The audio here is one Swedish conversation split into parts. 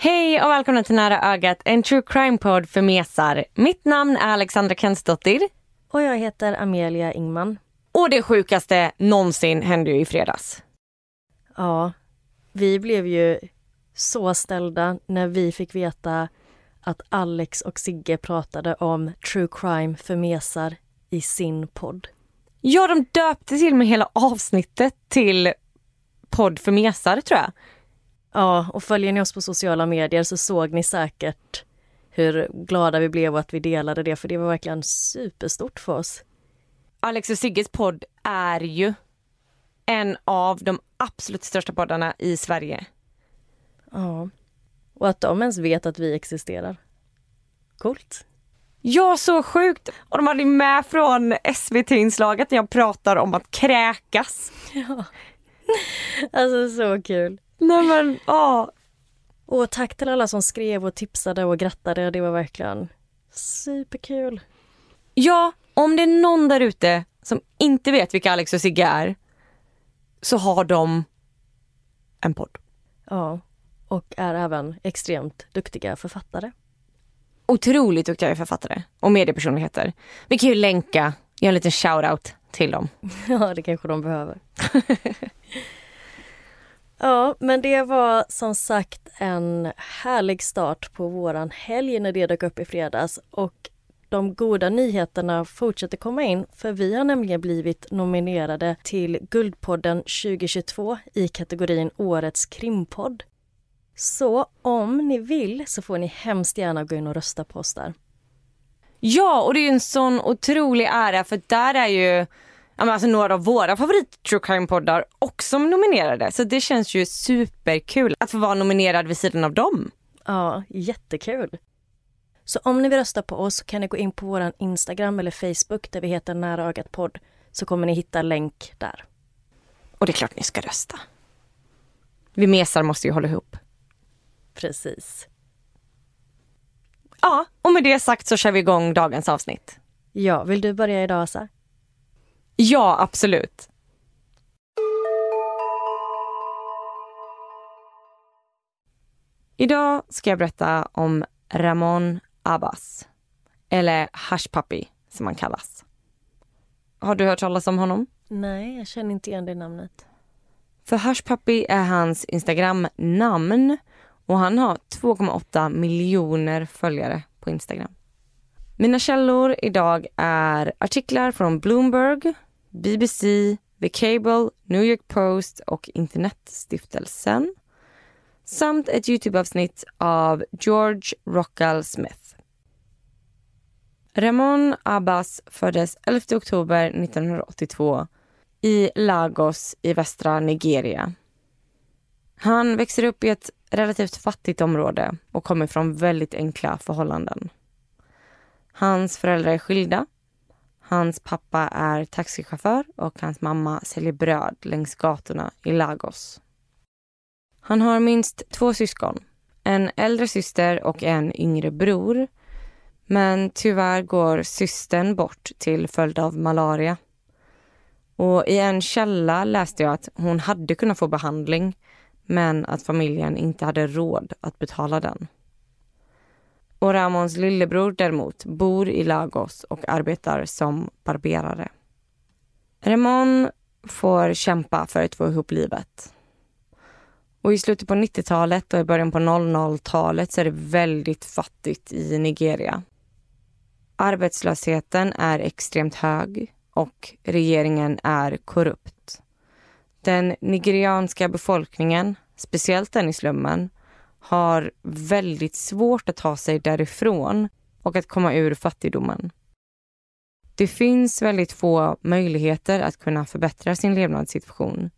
Hej och välkomna till Nära ögat, en true crime-podd för mesar. Mitt namn är Alexandra Kensdottir. Och jag heter Amelia Ingman. Och det sjukaste någonsin hände ju i fredags. Ja, vi blev ju så ställda när vi fick veta att Alex och Sigge pratade om true crime för mesar i sin podd. Ja, de döpte till och med hela avsnittet till podd för mesar tror jag. Ja, och följer ni oss på sociala medier så såg ni säkert hur glada vi blev och att vi delade det, för det var verkligen superstort för oss. Alex och Sigges podd är ju en av de absolut största poddarna i Sverige. Ja. Och att de ens vet att vi existerar. Coolt. Ja, så sjukt! Och de hade med från SVT-inslaget när jag pratar om att kräkas. Alltså så kul. Nej men, ja. Och tack till alla som skrev och tipsade och grattade. Det var verkligen superkul. Ja, om det är någon där ute som inte vet vilka Alex och Sigge är så har de en podd. Ja, och är även extremt duktiga författare. Otroligt duktiga författare och mediepersonligheter. Vi kan ju länka, göra en liten shout-out till dem. Ja, det kanske de behöver. ja, men det var som sagt en härlig start på våran helg när det dök upp i fredags och de goda nyheterna fortsätter komma in för vi har nämligen blivit nominerade till Guldpodden 2022 i kategorin Årets krimpodd. Så om ni vill så får ni hemskt gärna gå in och rösta på oss där. Ja, och det är en sån otrolig ära för där är ju men alltså några av våra favorit true crime-poddar också nominerade. Så det känns ju superkul att få vara nominerad vid sidan av dem. Ja, jättekul. Så om ni vill rösta på oss kan ni gå in på vår Instagram eller Facebook där vi heter Nära ögat podd så kommer ni hitta länk där. Och det är klart ni ska rösta. Vi mesar måste ju hålla ihop. Precis. Ja, och med det sagt så kör vi igång dagens avsnitt. Ja, vill du börja idag Asa? Ja, absolut. Idag ska jag berätta om Ramon Abbas. Eller Hush Puppy som han kallas. Har du hört talas om honom? Nej, jag känner inte igen det namnet. För Hush Puppy är hans Instagram-namn och han har 2,8 miljoner följare på Instagram. Mina källor idag är artiklar från Bloomberg, BBC, The Cable, New York Post och Internetstiftelsen samt ett Youtube-avsnitt av George Rockall Smith. Ramon Abbas föddes 11 oktober 1982 i Lagos i västra Nigeria. Han växer upp i ett relativt fattigt område och kommer från väldigt enkla förhållanden. Hans föräldrar är skilda. Hans pappa är taxichaufför och hans mamma säljer bröd längs gatorna i Lagos. Han har minst två syskon. En äldre syster och en yngre bror. Men tyvärr går systern bort till följd av malaria. Och i en källa läste jag att hon hade kunnat få behandling men att familjen inte hade råd att betala den. Och Ramons lillebror däremot bor i Lagos och arbetar som barberare. Ramon får kämpa för att få ihop livet. Och i slutet på 90-talet och i början på 00-talet så är det väldigt fattigt i Nigeria. Arbetslösheten är extremt hög och regeringen är korrupt. Den nigerianska befolkningen, speciellt den i slummen, har väldigt svårt att ta sig därifrån och att komma ur fattigdomen. Det finns väldigt få möjligheter att kunna förbättra sin levnadssituation.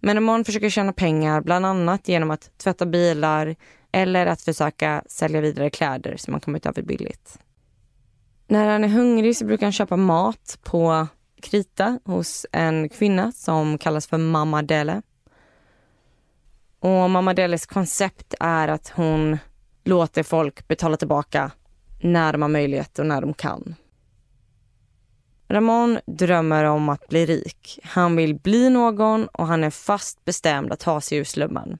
Men Ramon försöker tjäna pengar bland annat genom att tvätta bilar eller att försöka sälja vidare kläder som han kommit över billigt. När han är hungrig så brukar han köpa mat på krita hos en kvinna som kallas för Mamma Dele. Och Mamma Delis koncept är att hon låter folk betala tillbaka när de har möjlighet och när de kan. Ramon drömmer om att bli rik. Han vill bli någon och han är fast bestämd att ta sig ur slummen.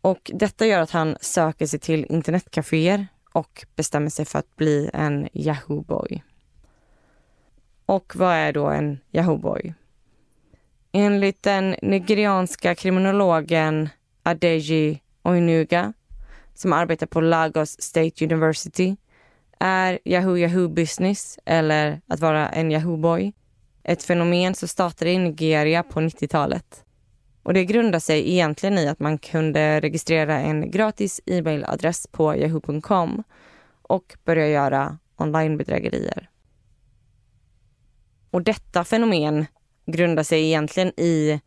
Och detta gör att han söker sig till internetcaféer och bestämmer sig för att bli en Yahoo-boy. Och vad är då en Yahoo-boy? Enligt den nigerianska kriminologen Adeji Oinuga som arbetar på Lagos State University är Yahoo Yahoo Business, eller att vara en Yahoo-boy, ett fenomen som startade i Nigeria på 90-talet. Och det grundar sig egentligen i att man kunde registrera en gratis e-mailadress på yahoo.com och börja göra onlinebedrägerier. Och detta fenomen grundar sig egentligen i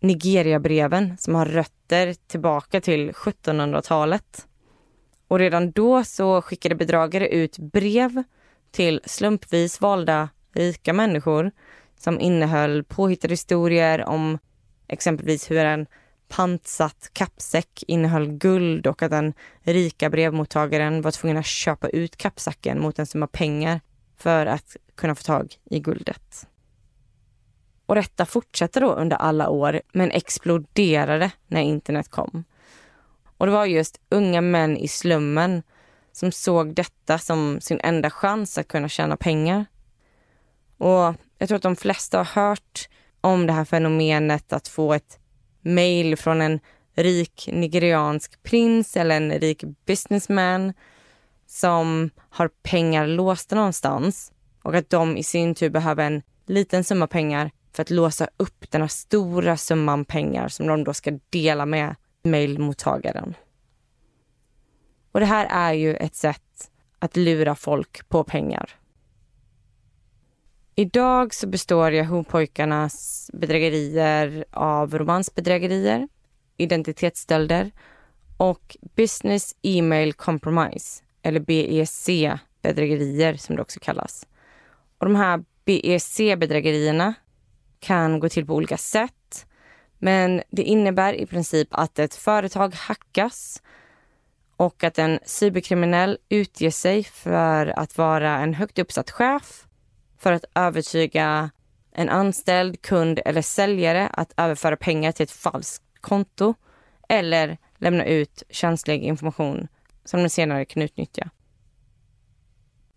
Nigeriabreven som har rötter tillbaka till 1700-talet. Och redan då så skickade bedragare ut brev till slumpvis valda rika människor som innehöll påhittade historier om exempelvis hur en pantsatt kappsäck innehöll guld och att den rika brevmottagaren var tvungen att köpa ut kappsäcken mot en summa pengar för att kunna få tag i guldet. Och detta fortsatte då under alla år men exploderade när internet kom. Och det var just unga män i slummen som såg detta som sin enda chans att kunna tjäna pengar. Och jag tror att de flesta har hört om det här fenomenet att få ett mail från en rik nigeriansk prins eller en rik businessman som har pengar låsta någonstans och att de i sin tur behöver en liten summa pengar för att låsa upp den här stora summan pengar som de då ska dela med mejlmottagaren. Och det här är ju ett sätt att lura folk på pengar. Idag så består Yahoo-pojkarnas bedrägerier av romansbedrägerier, identitetsstölder och Business Email Compromise, eller BEC-bedrägerier som det också kallas. Och de här BEC-bedrägerierna kan gå till på olika sätt. Men det innebär i princip att ett företag hackas och att en cyberkriminell utger sig för att vara en högt uppsatt chef för att övertyga en anställd, kund eller säljare att överföra pengar till ett falskt konto eller lämna ut känslig information som de senare kan utnyttja.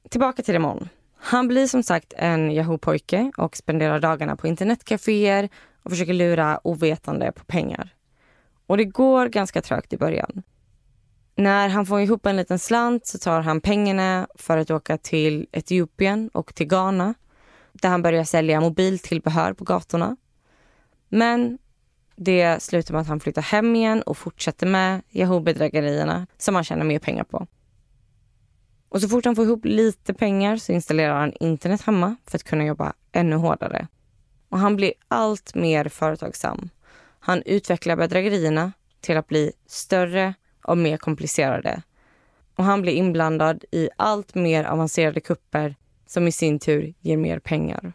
Tillbaka till imorgon. Han blir som sagt en Yahoo-pojke och spenderar dagarna på internetcaféer och försöker lura ovetande på pengar. Och det går ganska trögt i början. När han får ihop en liten slant så tar han pengarna för att åka till Etiopien och till Ghana där han börjar sälja mobiltillbehör på gatorna. Men det slutar med att han flyttar hem igen och fortsätter med Yahoo-bedrägerierna som han tjänar mer pengar på. Och så fort han får ihop lite pengar så installerar han internet hemma för att kunna jobba ännu hårdare. Och han blir allt mer företagsam. Han utvecklar bedrägerierna till att bli större och mer komplicerade. Och han blir inblandad i allt mer avancerade kupper som i sin tur ger mer pengar.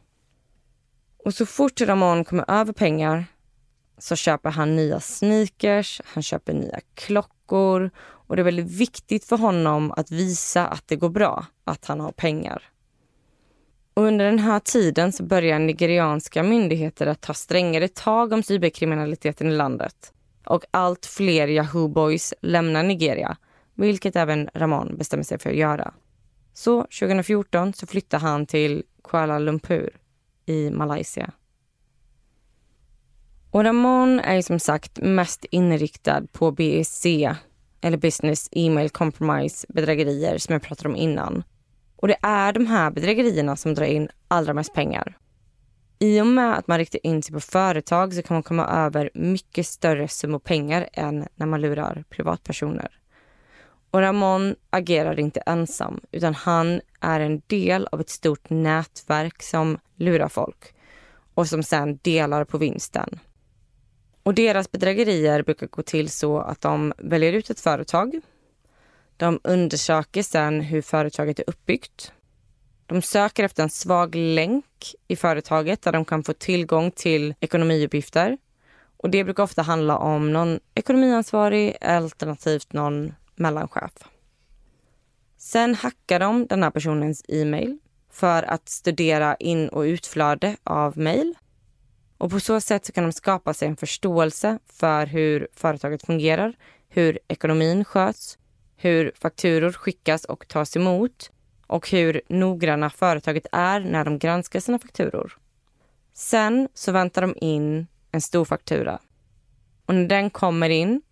Och så fort Ramon kommer över pengar så köper han nya sneakers, han köper nya klockor och det är väldigt viktigt för honom att visa att det går bra, att han har pengar. Och under den här tiden så börjar nigerianska myndigheter att ta strängare tag om cyberkriminaliteten i landet. Och allt fler Yahoo Boys lämnar Nigeria, vilket även Ramon bestämmer sig för att göra. Så 2014 så flyttar han till Kuala Lumpur i Malaysia. Och Ramon är som sagt mest inriktad på BEC, eller Business Email Compromise bedrägerier som jag pratade om innan. Och det är de här bedrägerierna som drar in allra mest pengar. I och med att man riktar in sig på företag så kan man komma över mycket större summor pengar än när man lurar privatpersoner. Och Ramon agerar inte ensam utan han är en del av ett stort nätverk som lurar folk och som sen delar på vinsten. Och deras bedrägerier brukar gå till så att de väljer ut ett företag. De undersöker sen hur företaget är uppbyggt. De söker efter en svag länk i företaget där de kan få tillgång till ekonomiuppgifter. Och det brukar ofta handla om någon ekonomiansvarig alternativt någon mellanchef. Sen hackar de den här personens e-mail för att studera in och utflöde av mejl. Och på så sätt så kan de skapa sig en förståelse för hur företaget fungerar, hur ekonomin sköts, hur fakturor skickas och tas emot och hur noggranna företaget är när de granskar sina fakturor. Sen så väntar de in en stor faktura. Och när den kommer in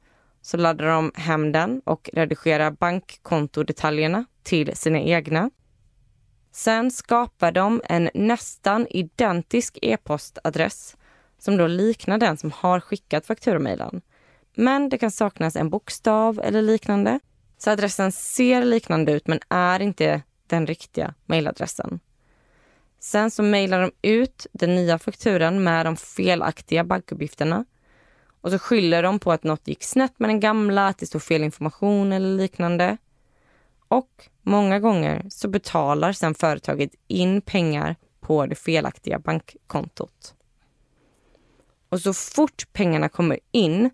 så laddar de hem den och redigerar bankkontodetaljerna till sina egna. Sen skapar de en nästan identisk e-postadress som då liknar den som har skickat fakturamejlen. Men det kan saknas en bokstav eller liknande. Så adressen ser liknande ut men är inte den riktiga mejladressen. Sen så mejlar de ut den nya fakturan med de felaktiga bankuppgifterna och så skyller de på att något gick snett med den gamla, att det stod fel information eller liknande. Och många gånger så betalar sen företaget in pengar på det felaktiga bankkontot. Och så fort pengarna kommer in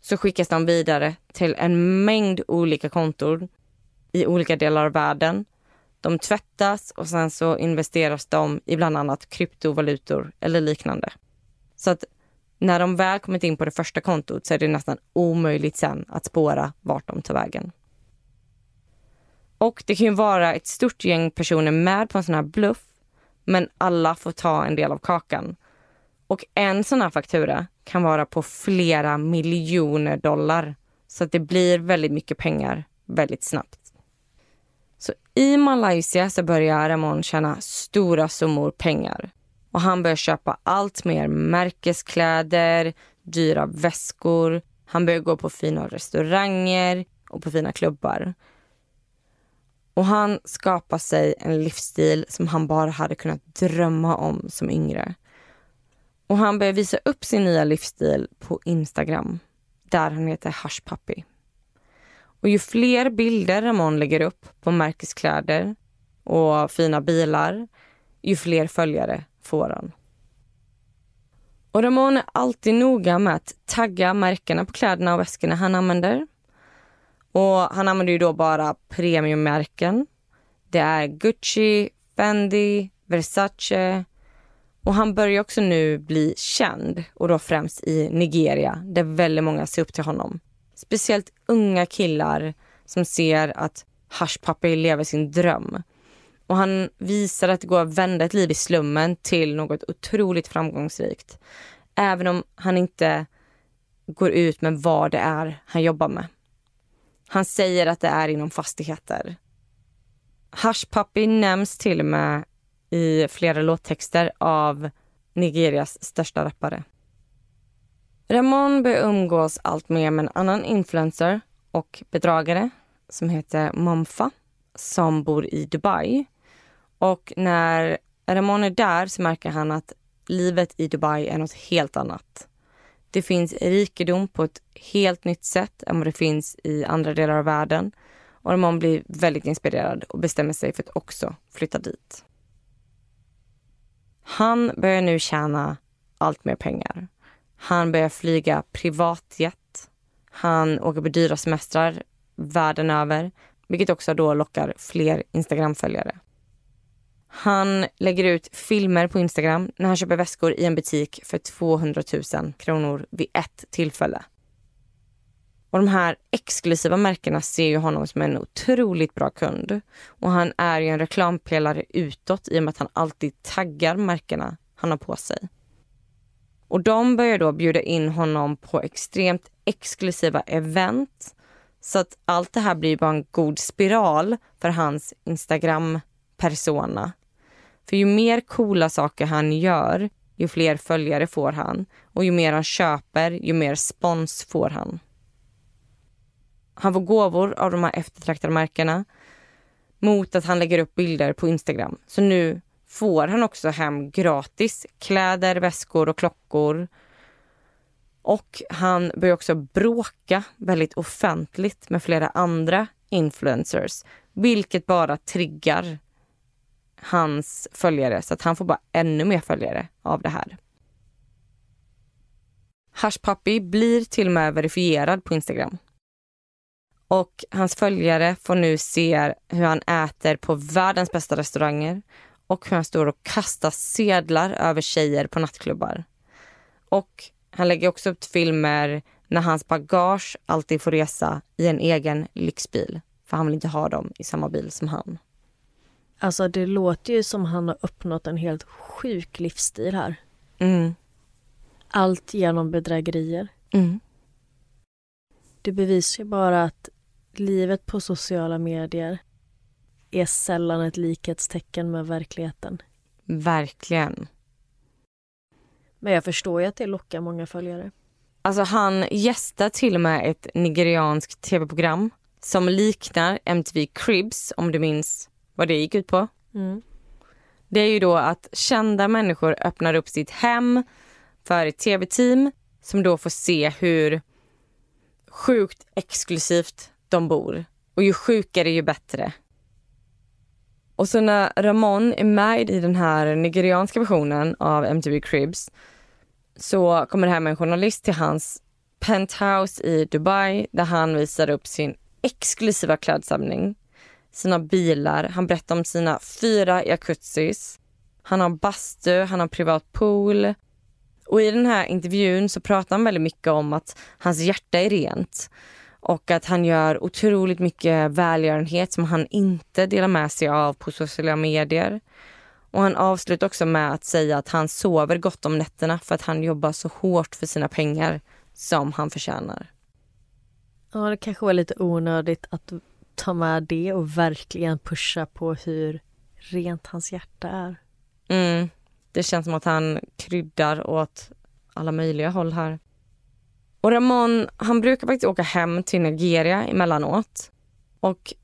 så skickas de vidare till en mängd olika konton i olika delar av världen. De tvättas och sen så investeras de i bland annat kryptovalutor eller liknande. Så att när de väl kommit in på det första kontot så är det nästan omöjligt sen att spåra vart de tar vägen. Och det kan ju vara ett stort gäng personer med på en sån här bluff, men alla får ta en del av kakan. Och en sån här faktura kan vara på flera miljoner dollar. Så att det blir väldigt mycket pengar väldigt snabbt. Så i Malaysia så börjar Ramon tjäna stora summor pengar. Och han börjar köpa allt mer märkeskläder, dyra väskor. Han börjar gå på fina restauranger och på fina klubbar. Och han skapar sig en livsstil som han bara hade kunnat drömma om som yngre. Och han börjar visa upp sin nya livsstil på Instagram där han heter Hush Puppy. Och ju fler bilder Ramon lägger upp på märkeskläder och fina bilar, ju fler följare får han. Och Ramon är alltid noga med att tagga märkena på kläderna och väskorna han använder. Och han använder ju då bara premiummärken. Det är Gucci, Fendi, Versace och han börjar också nu bli känd och då främst i Nigeria där väldigt många ser upp till honom. Speciellt unga killar som ser att Hush lever sin dröm. Och han visar att det går att vända ett liv i slummen till något otroligt framgångsrikt. Även om han inte går ut med vad det är han jobbar med. Han säger att det är inom fastigheter. Hush nämns till och med i flera låttexter av Nigerias största rappare. Ramon börjar umgås allt mer med en annan influencer och bedragare som heter Momfa som bor i Dubai. Och när Ramon är där så märker han att livet i Dubai är något helt annat. Det finns rikedom på ett helt nytt sätt än vad det finns i andra delar av världen. Och Ramon blir väldigt inspirerad och bestämmer sig för att också flytta dit. Han börjar nu tjäna allt mer pengar. Han börjar flyga privatjet. Han åker på dyra semestrar världen över, vilket också då lockar fler Instagram-följare. Han lägger ut filmer på Instagram när han köper väskor i en butik för 200 000 kronor vid ett tillfälle. Och de här exklusiva märkena ser ju honom som en otroligt bra kund. Och han är ju en reklampelare utåt i och med att han alltid taggar märkena han har på sig. Och de börjar då bjuda in honom på extremt exklusiva event. Så att allt det här blir bara en god spiral för hans Instagram-persona. För ju mer coola saker han gör, ju fler följare får han. Och ju mer han köper, ju mer spons får han. Han får gåvor av de här eftertraktade märkena mot att han lägger upp bilder på Instagram. Så nu får han också hem gratis kläder, väskor och klockor. Och han börjar också bråka väldigt offentligt med flera andra influencers, vilket bara triggar hans följare så att han får bara ännu mer följare av det här. Hush Puppy blir till och med verifierad på Instagram. Och hans följare får nu se hur han äter på världens bästa restauranger och hur han står och kastar sedlar över tjejer på nattklubbar. Och han lägger också upp filmer när hans bagage alltid får resa i en egen lyxbil. För han vill inte ha dem i samma bil som han. Alltså det låter ju som han har uppnått en helt sjuk livsstil här. Mm. Allt genom bedrägerier. Mm. Det bevisar ju bara att livet på sociala medier är sällan ett likhetstecken med verkligheten. Verkligen. Men jag förstår ju att det lockar många följare. Alltså han gästar till och med ett nigerianskt tv-program som liknar MTV Cribs, om du minns vad det gick ut på. Mm. Det är ju då att kända människor öppnar upp sitt hem för ett tv-team som då får se hur sjukt exklusivt de bor. Och ju sjukare ju bättre. Och så när Ramon är med i den här nigerianska versionen av MTV Cribs så kommer det hem en journalist till hans penthouse i Dubai där han visar upp sin exklusiva klädsamling, sina bilar, han berättar om sina fyra jacuzzis. Han har bastu, han har privat pool. Och i den här intervjun så pratar han väldigt mycket om att hans hjärta är rent och att han gör otroligt mycket välgörenhet som han inte delar med sig av på sociala medier. Och han avslutar också med att säga att han sover gott om nätterna för att han jobbar så hårt för sina pengar som han förtjänar. Ja, det kanske var lite onödigt att ta med det och verkligen pusha på hur rent hans hjärta är. Mm. Det känns som att han kryddar åt alla möjliga håll här. Och Ramon, han brukar faktiskt åka hem till Nigeria emellanåt. Och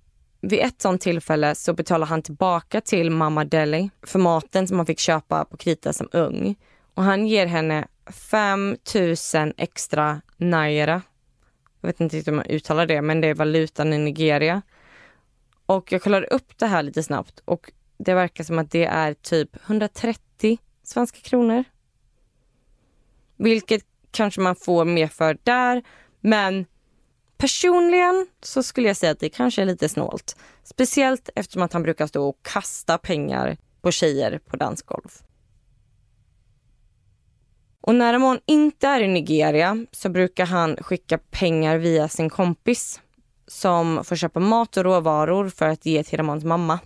vid ett sånt tillfälle så betalar han tillbaka till mamma Deli för maten som han fick köpa på krita som ung. Och han ger henne 5 000 extra naira. Jag vet inte hur man uttalar det, men det är valutan i Nigeria. Och jag kollade upp det här lite snabbt och det verkar som att det är typ 130 svenska kronor. Vilket kanske man får mer för där, men personligen så skulle jag säga att det kanske är lite snålt. Speciellt eftersom att han brukar stå och kasta pengar på tjejer på dansgolv. Och när Ramon inte är i Nigeria så brukar han skicka pengar via sin kompis som får köpa mat och råvaror för att ge till Ramons mamma.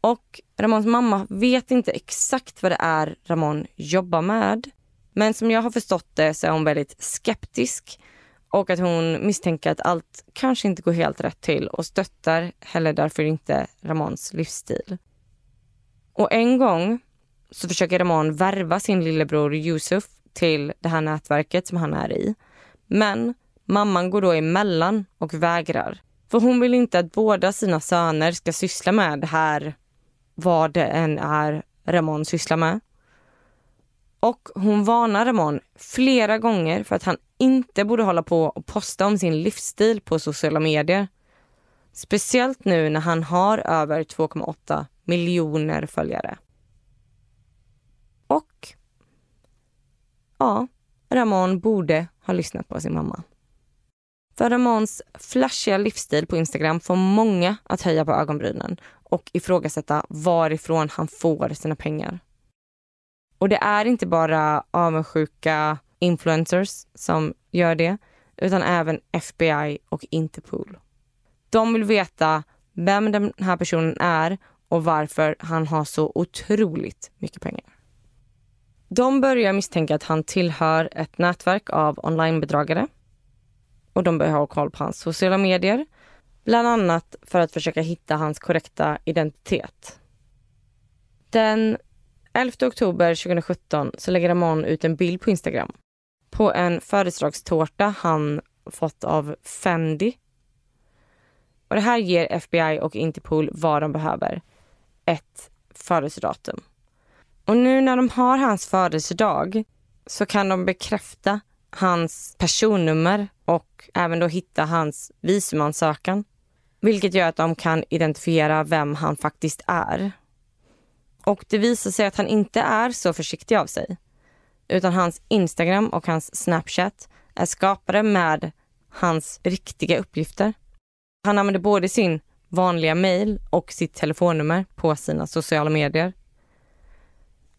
Och Ramons mamma vet inte exakt vad det är Ramon jobbar med. Men som jag har förstått det så är hon väldigt skeptisk och att hon misstänker att allt kanske inte går helt rätt till och stöttar heller därför inte Ramons livsstil. Och en gång så försöker Ramon värva sin lillebror Yusuf till det här nätverket som han är i. Men mamman går då emellan och vägrar. För hon vill inte att båda sina söner ska syssla med det här, vad det än är Ramon sysslar med. Och hon varnar Ramon flera gånger för att han inte borde hålla på och posta om sin livsstil på sociala medier. Speciellt nu när han har över 2,8 miljoner följare. Och ja, Ramon borde ha lyssnat på sin mamma. För Ramons flashiga livsstil på Instagram får många att höja på ögonbrynen och ifrågasätta varifrån han får sina pengar. Och det är inte bara avundsjuka influencers som gör det, utan även FBI och Interpol. De vill veta vem den här personen är och varför han har så otroligt mycket pengar. De börjar misstänka att han tillhör ett nätverk av onlinebedragare och de börjar ha koll på hans sociala medier, bland annat för att försöka hitta hans korrekta identitet. Den 11 oktober 2017 så lägger Ramon ut en bild på Instagram på en födelsedagstårta han fått av Fendi Och det här ger FBI och Interpol vad de behöver. Ett födelsedatum. Och nu när de har hans födelsedag så kan de bekräfta hans personnummer och även då hitta hans visumansökan. Vilket gör att de kan identifiera vem han faktiskt är. Och det visar sig att han inte är så försiktig av sig. Utan hans Instagram och hans Snapchat är skapade med hans riktiga uppgifter. Han använder både sin vanliga mail och sitt telefonnummer på sina sociala medier.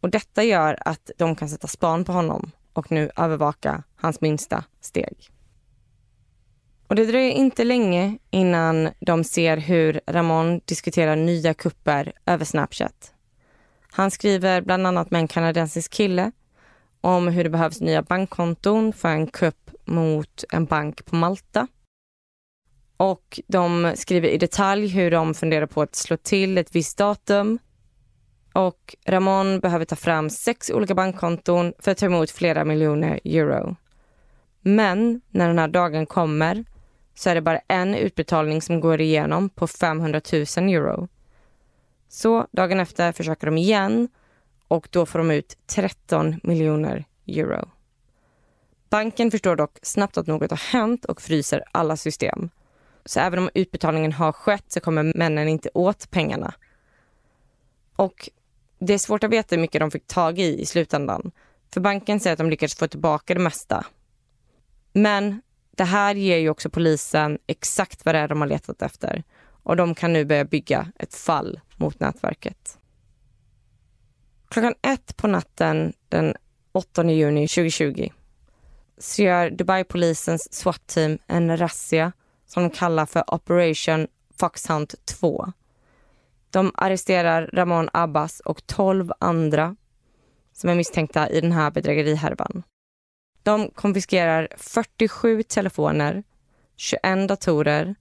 Och detta gör att de kan sätta span på honom och nu övervaka hans minsta steg. Och det dröjer inte länge innan de ser hur Ramon diskuterar nya kupper över Snapchat. Han skriver bland annat med en kanadensisk kille om hur det behövs nya bankkonton för en kupp mot en bank på Malta. Och de skriver i detalj hur de funderar på att slå till ett visst datum. Och Ramon behöver ta fram sex olika bankkonton för att ta emot flera miljoner euro. Men när den här dagen kommer så är det bara en utbetalning som går igenom på 500 000 euro. Så dagen efter försöker de igen och då får de ut 13 miljoner euro. Banken förstår dock snabbt att något har hänt och fryser alla system. Så även om utbetalningen har skett så kommer männen inte åt pengarna. Och det är svårt att veta hur mycket de fick tag i i slutändan. För banken säger att de lyckades få tillbaka det mesta. Men det här ger ju också polisen exakt vad det är de har letat efter. Och de kan nu börja bygga ett fall mot nätverket. Klockan ett på natten den 8 juni 2020 så gör Dubai-polisens SWAT-team en razzia som de kallar för Operation Foxhunt 2. De arresterar Ramon Abbas och 12 andra som är misstänkta i den här bedrägerihärvan. De konfiskerar 47 telefoner, 21 datorer,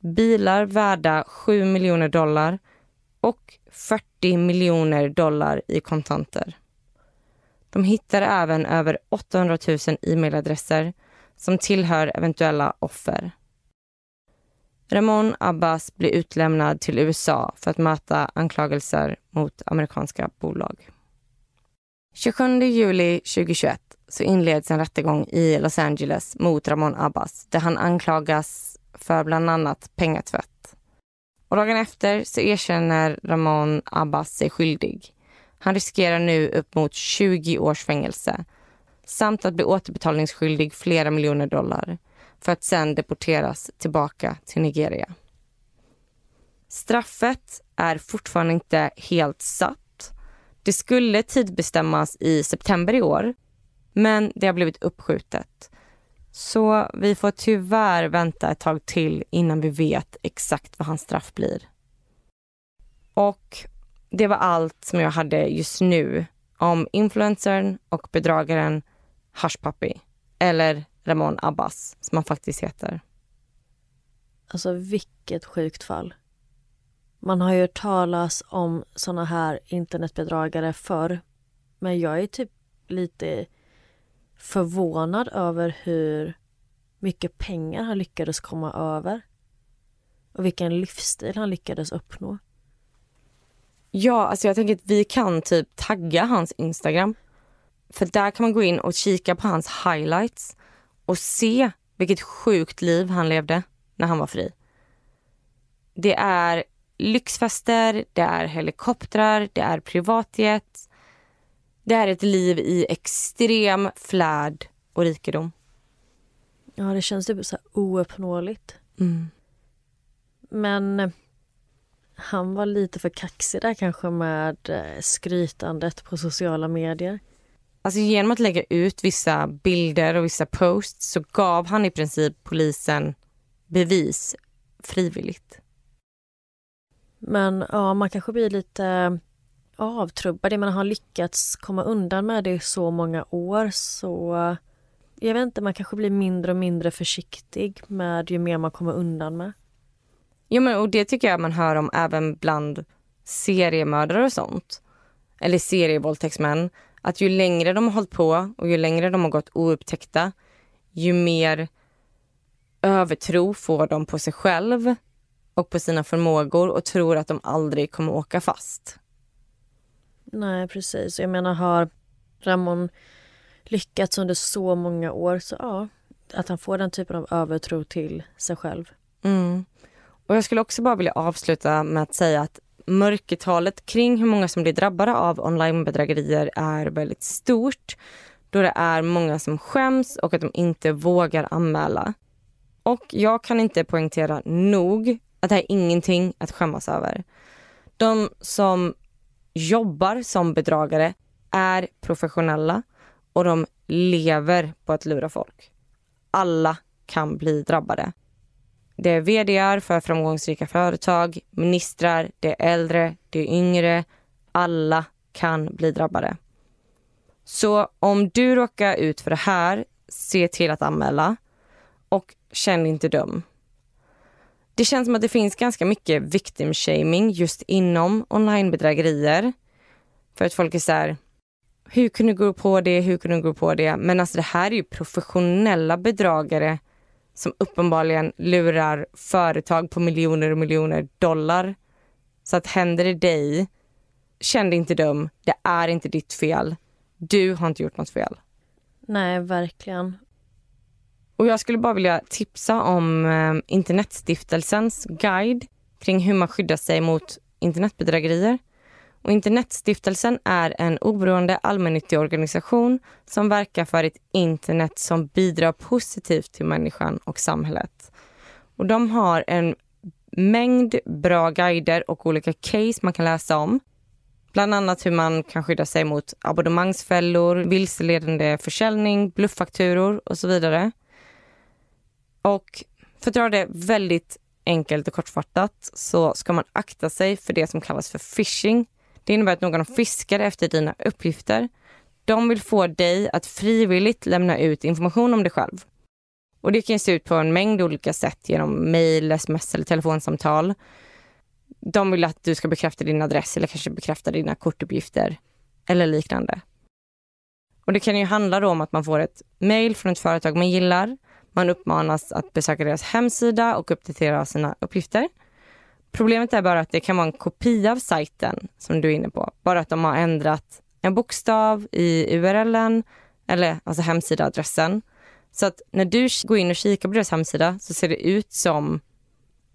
bilar värda 7 miljoner dollar och 40 miljoner dollar i kontanter. De hittar även över 800 000 e-mailadresser som tillhör eventuella offer. Ramon Abbas blir utlämnad till USA för att möta anklagelser mot amerikanska bolag. 27 juli 2021 så inleds en rättegång i Los Angeles mot Ramon Abbas där han anklagas för bland annat pengatvätt. Och dagen efter så erkänner Ramon Abbas sig skyldig. Han riskerar nu upp mot 20 års fängelse samt att bli återbetalningsskyldig flera miljoner dollar för att sen deporteras tillbaka till Nigeria. Straffet är fortfarande inte helt satt. Det skulle tidbestämmas i september i år, men det har blivit uppskjutet. Så vi får tyvärr vänta ett tag till innan vi vet exakt vad hans straff blir. Och det var allt som jag hade just nu om influencern och bedragaren Hush Puppy, eller Ramon Abbas som han faktiskt heter. Alltså vilket sjukt fall. Man har ju hört talas om såna här internetbedragare förr. Men jag är typ lite förvånad över hur mycket pengar han lyckades komma över. Och vilken livsstil han lyckades uppnå. Ja, alltså jag tänker att vi kan typ tagga hans Instagram. För där kan man gå in och kika på hans highlights och se vilket sjukt liv han levde när han var fri. Det är lyxfester, det är helikoptrar, det är privatjet. Det är ett liv i extrem flärd och rikedom. Ja, det känns typ så här ouppnåeligt. Mm. Men eh, han var lite för kaxig där kanske med eh, skrytandet på sociala medier. Alltså genom att lägga ut vissa bilder och vissa posts så gav han i princip polisen bevis frivilligt. Men ja, man kanske blir lite avtrubbad. det man har lyckats komma undan med det i så många år så jag vet inte, man kanske blir mindre och mindre försiktig med ju mer man kommer undan med. Jo, men, och det tycker jag man hör om även bland seriemördare och sånt. Eller serievåldtäktsmän. Att ju längre de har hållit på och ju längre de har gått oupptäckta, ju mer övertro får de på sig själv och på sina förmågor och tror att de aldrig kommer åka fast. Nej, precis. Jag menar, har Ramon lyckats under så många år så ja, att han får den typen av övertro till sig själv. Mm. Och jag skulle också bara vilja avsluta med att säga att mörkertalet kring hur många som blir drabbade av onlinebedrägerier är väldigt stort då det är många som skäms och att de inte vågar anmäla. Och jag kan inte poängtera nog att det här är ingenting att skämmas över. De som jobbar som bedragare är professionella och de lever på att lura folk. Alla kan bli drabbade. Det är vd för framgångsrika företag, ministrar, det är äldre, det är yngre. Alla kan bli drabbade. Så om du råkar ut för det här, se till att anmäla och känn inte dum. Det känns som att det finns ganska mycket victim shaming just inom onlinebedrägerier. För att folk är så här, hur kunde du gå på det, hur kunde du gå på det? Men alltså det här är ju professionella bedragare som uppenbarligen lurar företag på miljoner och miljoner dollar. Så att händer det dig, känn dig inte dum. Det är inte ditt fel. Du har inte gjort något fel. Nej, verkligen. Och jag skulle bara vilja tipsa om eh, Internetstiftelsens guide kring hur man skyddar sig mot internetbedrägerier. Och Internetstiftelsen är en oberoende allmännyttig organisation som verkar för ett internet som bidrar positivt till människan och samhället. Och de har en mängd bra guider och olika case man kan läsa om. Bland annat hur man kan skydda sig mot abonnemangsfällor, vilseledande försäljning, blufffakturor och så vidare. Och för att dra det väldigt enkelt och kortfattat så ska man akta sig för det som kallas för phishing. Det innebär att någon fiskar efter dina uppgifter. De vill få dig att frivilligt lämna ut information om dig själv. Och Det kan se ut på en mängd olika sätt genom mejl, sms eller telefonsamtal. De vill att du ska bekräfta din adress eller kanske bekräfta dina kortuppgifter eller liknande. Och Det kan ju handla om att man får ett mejl från ett företag man gillar. Man uppmanas att besöka deras hemsida och uppdatera sina uppgifter. Problemet är bara att det kan vara en kopia av sajten som du är inne på. Bara att de har ändrat en bokstav i URLen eller alltså hemsidaadressen. Så att när du går in och kikar på deras hemsida så ser det ut som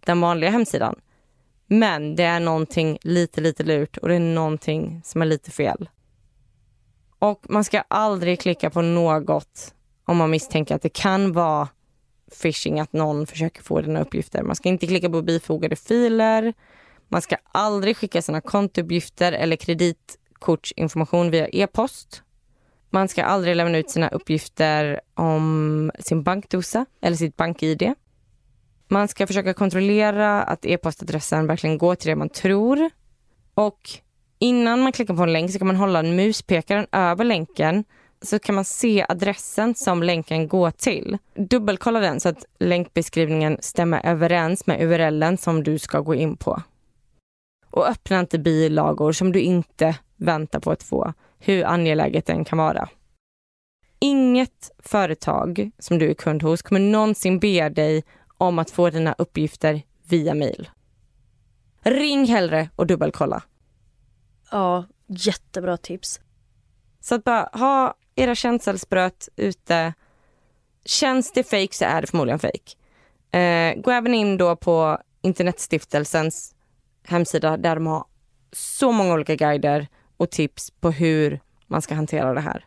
den vanliga hemsidan. Men det är någonting lite, lite lurt och det är någonting som är lite fel. Och man ska aldrig klicka på något om man misstänker att det kan vara phishing, att någon försöker få dina uppgifter. Man ska inte klicka på bifogade filer. Man ska aldrig skicka sina kontouppgifter eller kreditkortsinformation via e-post. Man ska aldrig lämna ut sina uppgifter om sin bankdosa eller sitt bank-id. Man ska försöka kontrollera att e-postadressen verkligen går till det man tror. Och innan man klickar på en länk så kan man hålla muspekaren över länken så kan man se adressen som länken går till. Dubbelkolla den så att länkbeskrivningen stämmer överens med URLen som du ska gå in på. Och öppna inte bilagor som du inte väntar på att få, hur angeläget den kan vara. Inget företag som du är kund hos kommer någonsin be dig om att få dina uppgifter via mail. Ring hellre och dubbelkolla. Ja, jättebra tips. Så att bara ha era känselspröt ute. Känns det fake så är det förmodligen fake. Eh, gå även in då på Internetstiftelsens hemsida där de har så många olika guider och tips på hur man ska hantera det här.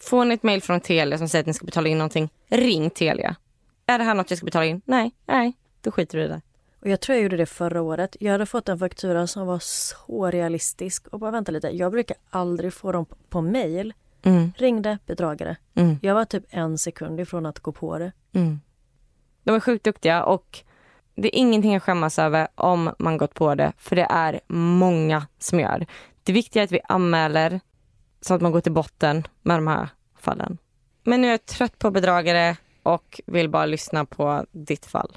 Får ni ett mejl från Telia som säger att ni ska betala in någonting, ring Telia. Är det här något jag ska betala in? Nej, nej, då skiter du i det. Och jag tror jag gjorde det förra året. Jag hade fått en faktura som var så realistisk och bara vänta lite, jag brukar aldrig få dem på, mail. Mm. Ringde bedragare. Mm. Jag var typ en sekund ifrån att gå på det. Mm. De är sjukt duktiga och det är ingenting att skämmas över om man gått på det, för det är många som gör. Det viktiga är att vi anmäler så att man går till botten med de här fallen. Men nu är jag trött på bedragare och vill bara lyssna på ditt fall.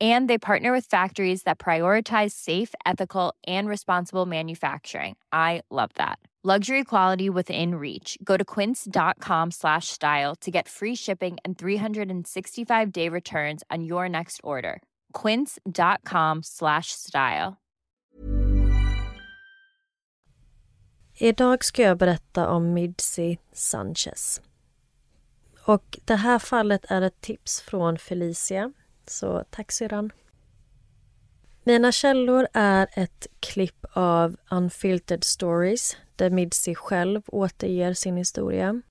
And they partner with factories that prioritize safe, ethical, and responsible manufacturing. I love that. Luxury quality within reach. Go to quince.com slash style to get free shipping and 365-day returns on your next order. quince.com slash style. Idag ska jag berätta om Midsi Sanchez. Och det här fallet är ett tips från Felicia, så tack syrran. Mina källor är ett klipp av Unfiltered Stories där Midsi själv återger sin historia.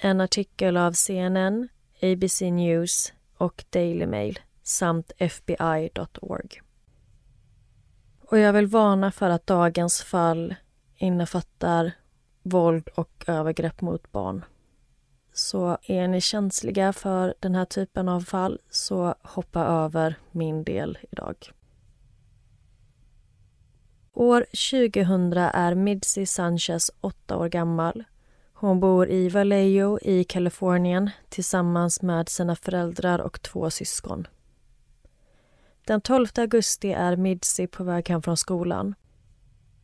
En artikel av CNN, ABC News och Daily Mail samt FBI.org. Och jag vill varna för att dagens fall innefattar våld och övergrepp mot barn. Så är ni känsliga för den här typen av fall så hoppa över min del idag. År 2000 är Midsi Sanchez åtta år gammal. Hon bor i Vallejo i Kalifornien tillsammans med sina föräldrar och två syskon. Den 12 augusti är Midsi på väg hem från skolan.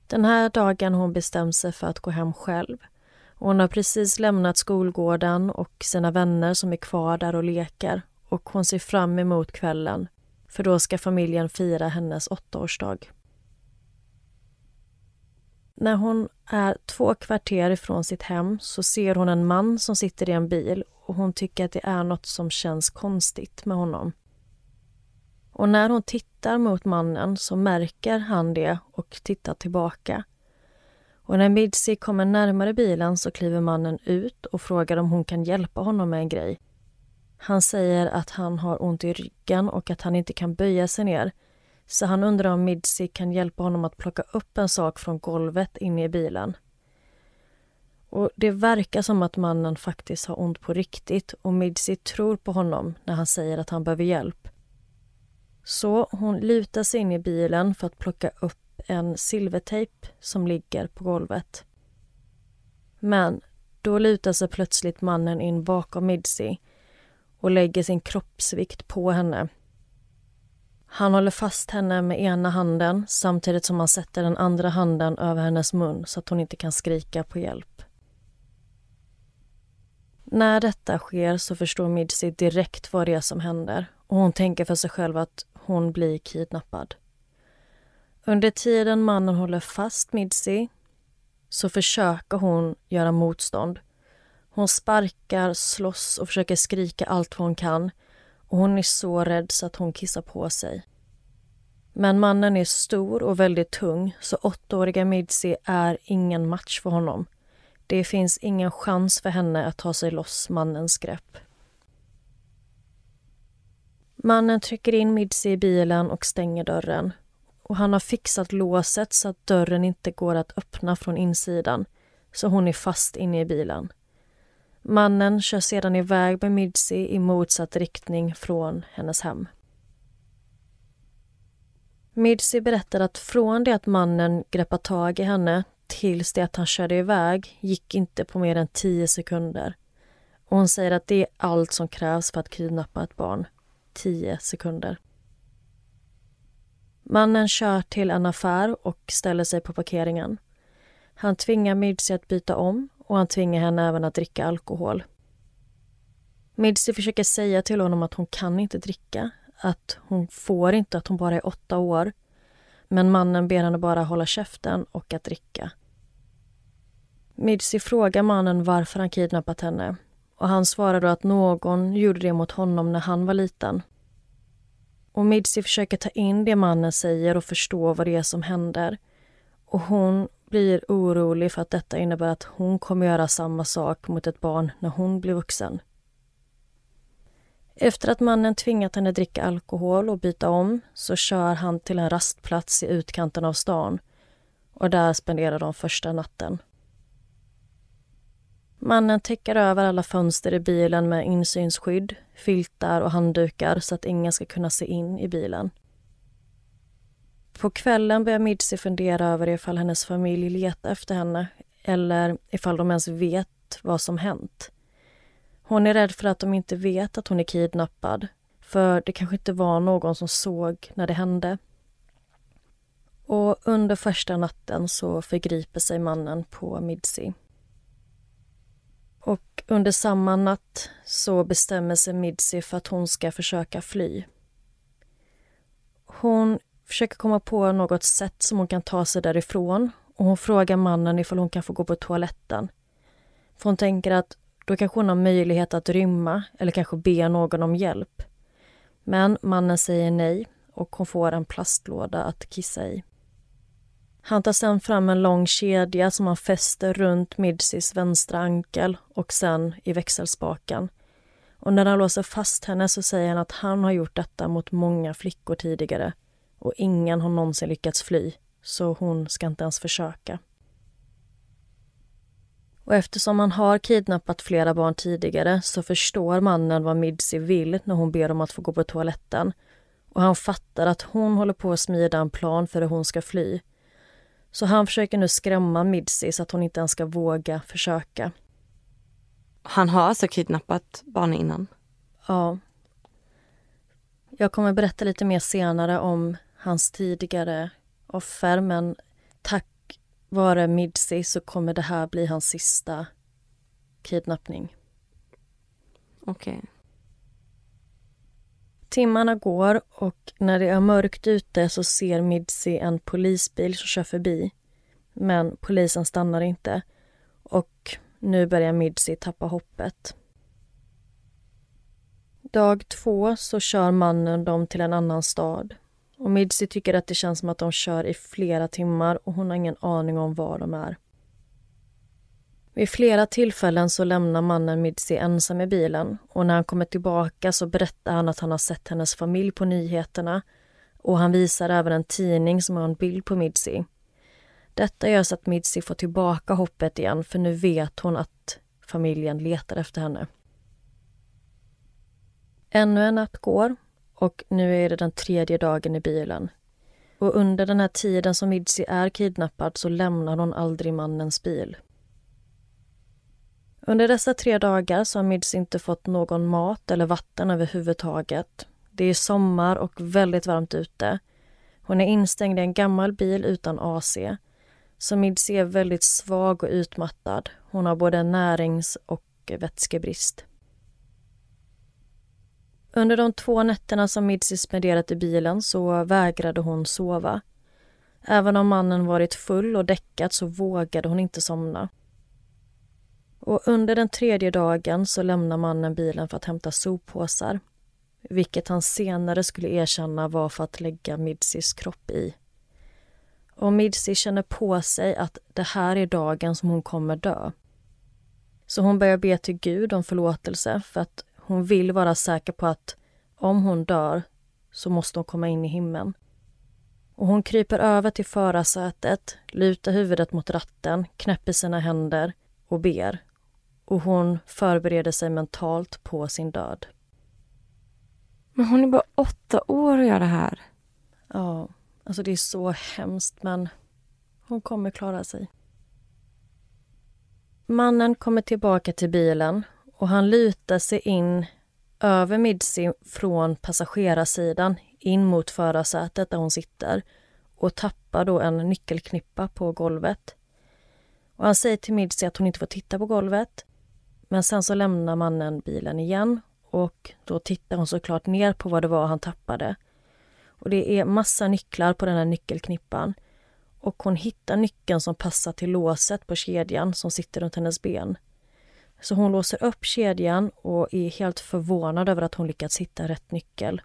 Den här dagen hon bestämt sig för att gå hem själv. Hon har precis lämnat skolgården och sina vänner som är kvar där och leker och hon ser fram emot kvällen för då ska familjen fira hennes åttaårsdag. När hon är två kvarter ifrån sitt hem så ser hon en man som sitter i en bil och hon tycker att det är något som känns konstigt med honom. Och när hon tittar mot mannen så märker han det och tittar tillbaka. Och när Midsi kommer närmare bilen så kliver mannen ut och frågar om hon kan hjälpa honom med en grej. Han säger att han har ont i ryggen och att han inte kan böja sig ner. Så han undrar om Midsi kan hjälpa honom att plocka upp en sak från golvet inne i bilen. Och Det verkar som att mannen faktiskt har ont på riktigt och Midsi tror på honom när han säger att han behöver hjälp. Så hon lutar sig in i bilen för att plocka upp en silvertejp som ligger på golvet. Men då lutar sig plötsligt mannen in bakom Midsi och lägger sin kroppsvikt på henne. Han håller fast henne med ena handen samtidigt som han sätter den andra handen över hennes mun så att hon inte kan skrika på hjälp. När detta sker så förstår Midsi direkt vad det är som händer och hon tänker för sig själv att hon blir kidnappad. Under tiden mannen håller fast Midsi så försöker hon göra motstånd. Hon sparkar, slåss och försöker skrika allt vad hon kan och hon är så rädd så att hon kissar på sig. Men mannen är stor och väldigt tung så åttaåriga Midsi är ingen match för honom. Det finns ingen chans för henne att ta sig loss mannens grepp. Mannen trycker in Midsi i bilen och stänger dörren. Och Han har fixat låset så att dörren inte går att öppna från insidan så hon är fast inne i bilen. Mannen kör sedan iväg med Midsi i motsatt riktning från hennes hem. Midsi berättar att från det att mannen greppade tag i henne tills det att han körde iväg gick inte på mer än tio sekunder. Och hon säger att det är allt som krävs för att kidnappa ett barn. Tio sekunder. Mannen kör till en affär och ställer sig på parkeringen. Han tvingar Midsi att byta om och han tvingar henne även att dricka alkohol. Midsi försöker säga till honom att hon kan inte dricka, att hon får inte, att hon bara är åtta år. Men mannen ber henne bara hålla käften och att dricka. Midsi frågar mannen varför han kidnappat henne och han svarar då att någon gjorde det mot honom när han var liten. Och Midsi försöker ta in det mannen säger och förstå vad det är som händer. Och hon blir orolig för att detta innebär att hon kommer göra samma sak mot ett barn när hon blir vuxen. Efter att mannen tvingat henne dricka alkohol och byta om så kör han till en rastplats i utkanten av stan och där spenderar de första natten. Mannen täcker över alla fönster i bilen med insynsskydd, filtar och handdukar så att ingen ska kunna se in i bilen. På kvällen börjar Midsi fundera över ifall hennes familj letar efter henne eller ifall de ens vet vad som hänt. Hon är rädd för att de inte vet att hon är kidnappad för det kanske inte var någon som såg när det hände. Och under första natten så förgriper sig mannen på Midsi. Och under samma natt så bestämmer sig Midsi för att hon ska försöka fly. Hon försöker komma på något sätt som hon kan ta sig därifrån och hon frågar mannen ifall hon kan få gå på toaletten. För hon tänker att då kanske hon har möjlighet att rymma eller kanske be någon om hjälp. Men mannen säger nej och hon får en plastlåda att kissa i. Han tar sedan fram en lång kedja som han fäster runt Midsis vänstra ankel och sen i växelspaken. Och när han låser fast henne så säger han att han har gjort detta mot många flickor tidigare och ingen har någonsin lyckats fly, så hon ska inte ens försöka. Och eftersom han har kidnappat flera barn tidigare så förstår mannen vad Midsi vill när hon ber om att få gå på toaletten. Och han fattar att hon håller på att smida en plan för hur hon ska fly. Så han försöker nu skrämma Midsi så att hon inte ens ska våga försöka. Han har alltså kidnappat barn innan? Ja. Jag kommer berätta lite mer senare om hans tidigare offer men tack vare Midsi så kommer det här bli hans sista kidnappning. Okej. Okay. Timmarna går och när det är mörkt ute så ser Midsi en polisbil som kör förbi. Men polisen stannar inte och nu börjar Midsi tappa hoppet. Dag två så kör mannen dem till en annan stad och Midsi tycker att det känns som att de kör i flera timmar och hon har ingen aning om var de är. Vid flera tillfällen så lämnar mannen Midsi ensam i bilen och när han kommer tillbaka så berättar han att han har sett hennes familj på nyheterna och han visar även en tidning som har en bild på Midsi. Detta gör så att Midsi får tillbaka hoppet igen för nu vet hon att familjen letar efter henne. Ännu en natt går och nu är det den tredje dagen i bilen. Och under den här tiden som Midsi är kidnappad så lämnar hon aldrig mannens bil. Under dessa tre dagar så har Midsi inte fått någon mat eller vatten överhuvudtaget. Det är sommar och väldigt varmt ute. Hon är instängd i en gammal bil utan AC. Så Midsi är väldigt svag och utmattad. Hon har både närings och vätskebrist. Under de två nätterna som Midsi spenderat i bilen så vägrade hon sova. Även om mannen varit full och däckat så vågade hon inte somna. Och under den tredje dagen så lämnar mannen bilen för att hämta soppåsar. Vilket han senare skulle erkänna var för att lägga Midsis kropp i. Och Midsi känner på sig att det här är dagen som hon kommer dö. Så hon börjar be till Gud om förlåtelse för att hon vill vara säker på att om hon dör så måste hon komma in i himlen. Och hon kryper över till förarsätet, lutar huvudet mot ratten, knäpper sina händer och ber. Och hon förbereder sig mentalt på sin död. Men hon är bara åtta år och gör det här. Ja, alltså det är så hemskt men hon kommer klara sig. Mannen kommer tillbaka till bilen och han lutar sig in över Midsi från passagerarsidan in mot förarsätet där hon sitter och tappar då en nyckelknippa på golvet. Och han säger till Midsi att hon inte får titta på golvet. Men sen så lämnar mannen bilen igen och då tittar hon såklart ner på vad det var han tappade. Och det är massa nycklar på den här nyckelknippan. Och hon hittar nyckeln som passar till låset på kedjan som sitter runt hennes ben. Så hon låser upp kedjan och är helt förvånad över att hon lyckats hitta rätt nyckel.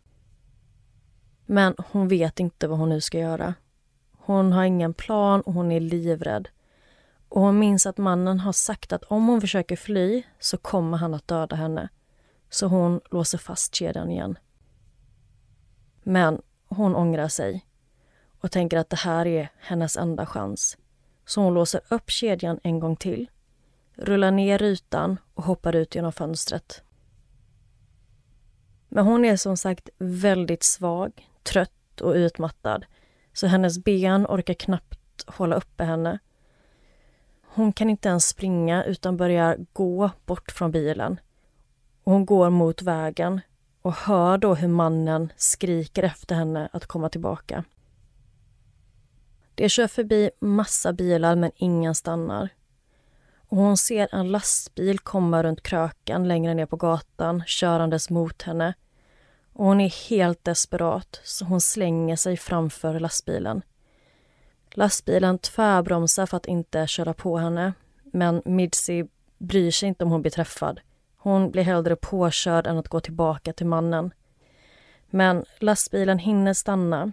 Men hon vet inte vad hon nu ska göra. Hon har ingen plan och hon är livrädd. Och hon minns att mannen har sagt att om hon försöker fly så kommer han att döda henne. Så hon låser fast kedjan igen. Men hon ångrar sig och tänker att det här är hennes enda chans. Så hon låser upp kedjan en gång till, rullar ner rutan och hoppar ut genom fönstret. Men hon är som sagt väldigt svag, trött och utmattad så hennes ben orkar knappt hålla uppe henne. Hon kan inte ens springa utan börjar gå bort från bilen. Hon går mot vägen och hör då hur mannen skriker efter henne att komma tillbaka. Det kör förbi massa bilar men ingen stannar. Och hon ser en lastbil komma runt kröken längre ner på gatan körandes mot henne. Och hon är helt desperat så hon slänger sig framför lastbilen. Lastbilen tvärbromsar för att inte köra på henne men Midsi bryr sig inte om hon blir träffad. Hon blir hellre påkörd än att gå tillbaka till mannen. Men lastbilen hinner stanna.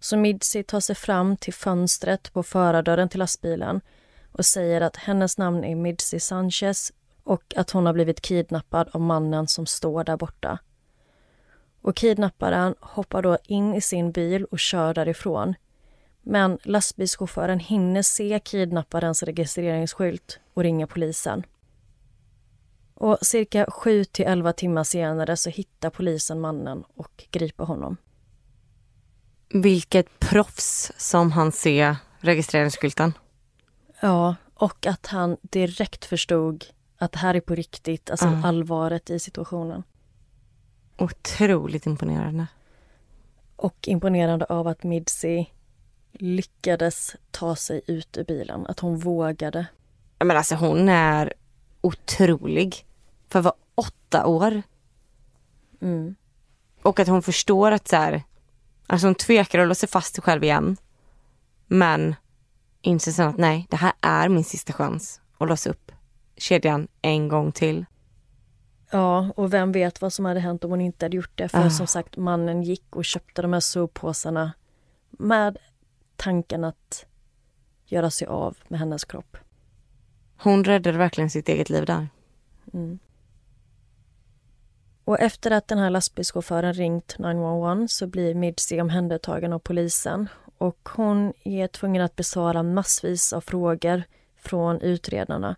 Så Midsi tar sig fram till fönstret på förardörren till lastbilen och säger att hennes namn är Midsi Sanchez och att hon har blivit kidnappad av mannen som står där borta. Och kidnapparen hoppar då in i sin bil och kör därifrån. Men lastbilschauffören hinner se kidnapparens registreringsskylt och ringer polisen. Och cirka 7 till 11 timmar senare så hittar polisen mannen och griper honom. Vilket proffs som han ser registreringsskylten. Ja, och att han direkt förstod att det här är på riktigt, alltså Mm. allvaret i situationen. Otroligt imponerande. Och imponerande av att Midsi lyckades ta sig ut ur bilen, att hon vågade. Men alltså hon är otrolig. För att vara åtta år. Mm. Och att hon förstår att så här, alltså hon tvekar att låsa fast sig själv igen. Men inser sen att nej, det här är min sista chans att låsa upp kedjan en gång till. Ja, och vem vet vad som hade hänt om hon inte hade gjort det. För Ah. som sagt, mannen gick och köpte de här soppåsarna med tanken att göra sig av med hennes kropp. Hon räddade verkligen sitt eget liv där. Mm. Och efter att den här lastbilschauffören ringt 911 så blir Midsi omhändertagen av polisen och hon är tvungen att besvara massvis av frågor från utredarna.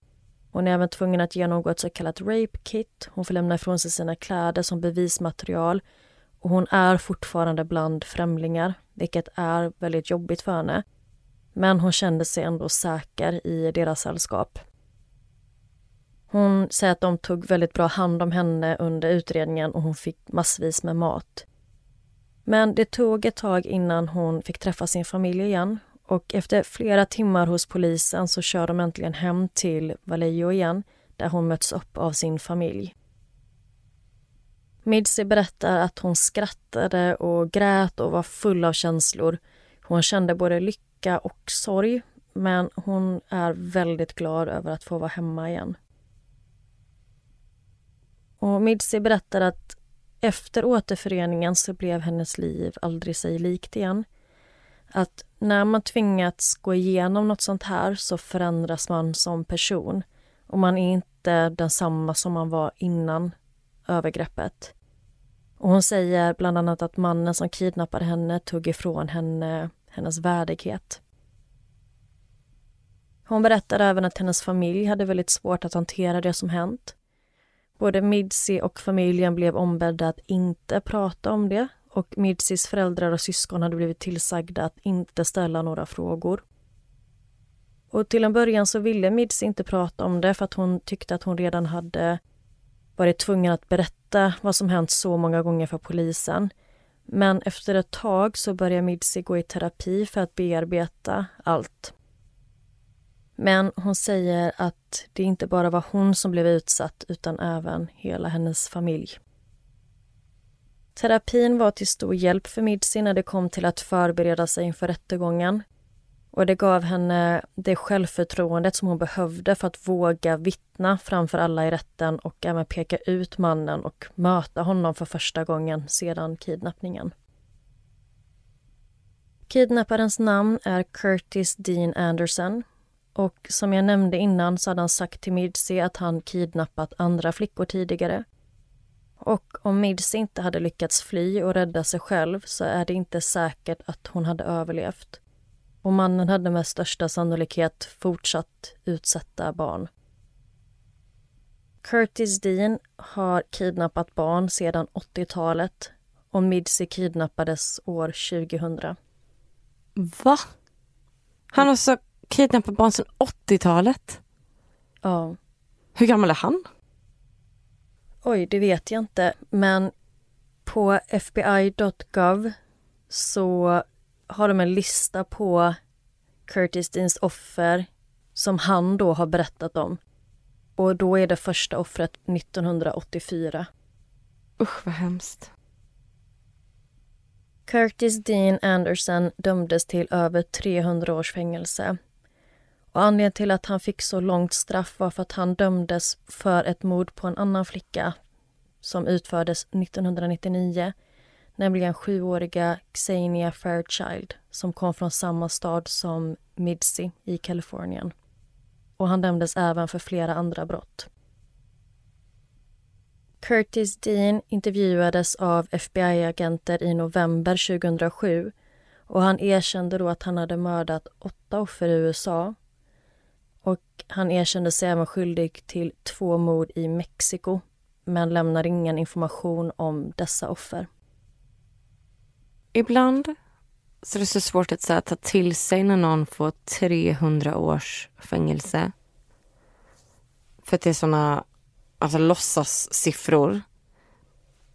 Hon är även tvungen att genomgå ett så kallat rape kit. Hon får lämna ifrån sig sina kläder som bevismaterial och hon är fortfarande bland främlingar, vilket är väldigt jobbigt för henne. Men hon kände sig ändå säker i deras sällskap. Hon säger att de tog väldigt bra hand om henne under utredningen och hon fick massvis med mat. Men det tog ett tag innan hon fick träffa sin familj igen och efter flera timmar hos polisen så kör de äntligen hem till Vallejo igen där hon möts upp av sin familj. Midsi berättar att hon skrattade och grät och var full av känslor. Hon kände både lycka och sorg men hon är väldigt glad över att få vara hemma igen. Och Midsi berättar att efter återföreningen så blev hennes liv aldrig sig likt igen. Att när man tvingats gå igenom något sånt här så förändras man som person och man är inte densamma som man var innan övergreppet. Och hon säger bland annat att mannen som kidnappade henne tog ifrån henne hennes värdighet. Hon berättar även att hennes familj hade väldigt svårt att hantera det som hänt. Både Midsi och familjen blev ombedda att inte prata om det och Midsis föräldrar och syskon hade blivit tillsagda att inte ställa några frågor. Och till en början så ville Midsi inte prata om det för att hon tyckte att hon redan hade varit tvungen att berätta vad som hänt så många gånger för polisen. Men efter ett tag så börjar Midsi gå i terapi för att bearbeta allt. Men hon säger att det inte bara var hon som blev utsatt utan även hela hennes familj. Terapin var till stor hjälp för Midsi när det kom till att förbereda sig inför rättegången. Och det gav henne det självförtroendet som hon behövde för att våga vittna framför alla i rätten och även peka ut mannen och möta honom för första gången sedan kidnappningen. Kidnapparens namn är Curtis Dean Anderson och som jag nämnde innan så hade han sagt till Midsi att han kidnappat andra flickor tidigare. Och om Midsi inte hade lyckats fly och rädda sig själv så är det inte säkert att hon hade överlevt. Och mannen hade med största sannolikhet fortsatt utsätta barn. Curtis Dean har kidnappat barn sedan 80-talet och Midsi kidnappades år 2000. Va? Han har alltså kidnappat barn sedan 80-talet? Ja. Hur gammal är han? Oj, det vet jag inte, men på FBI.gov så har de en lista på Curtis Deans offer som han då har berättat om. Och då är det första offret 1984. Usch vad hemskt. Curtis Dean Anderson dömdes till över 300 års fängelse. Och anledningen till att han fick så långt straff var för att han dömdes för ett mord på en annan flicka som utfördes 1999, nämligen sjuåriga Xenia Fairchild som kom från samma stad som Midsey i Kalifornien. Och han dömdes även för flera andra brott. Curtis Dean intervjuades av FBI-agenter i november 2007 och han erkände då att han hade mördat åtta offer i USA. Och han erkände sig även skyldig till två mord i Mexiko men lämnar ingen information om dessa offer. Ibland så är det så svårt att här, ta till sig när någon får 300 års fängelse. För att det är såna alltså, låtsassiffror.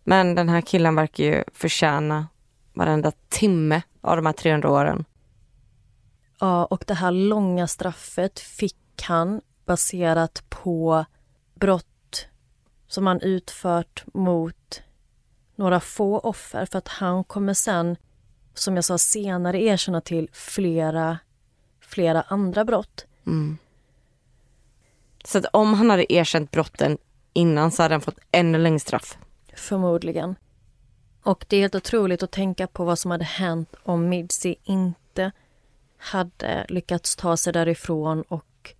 Men den här killen verkar ju förtjäna varenda timme av de här 300 åren. Ja, och det här långa straffet fick han baserat på brott som han utfört mot några få offer för att han kommer sen, som jag sa senare, erkänna till flera, flera andra brott. Mm. Så att om han hade erkänt brotten innan så hade han fått ännu längre straff. Förmodligen. Och det är helt otroligt att tänka på vad som hade hänt om Midsi inte hade lyckats ta sig därifrån och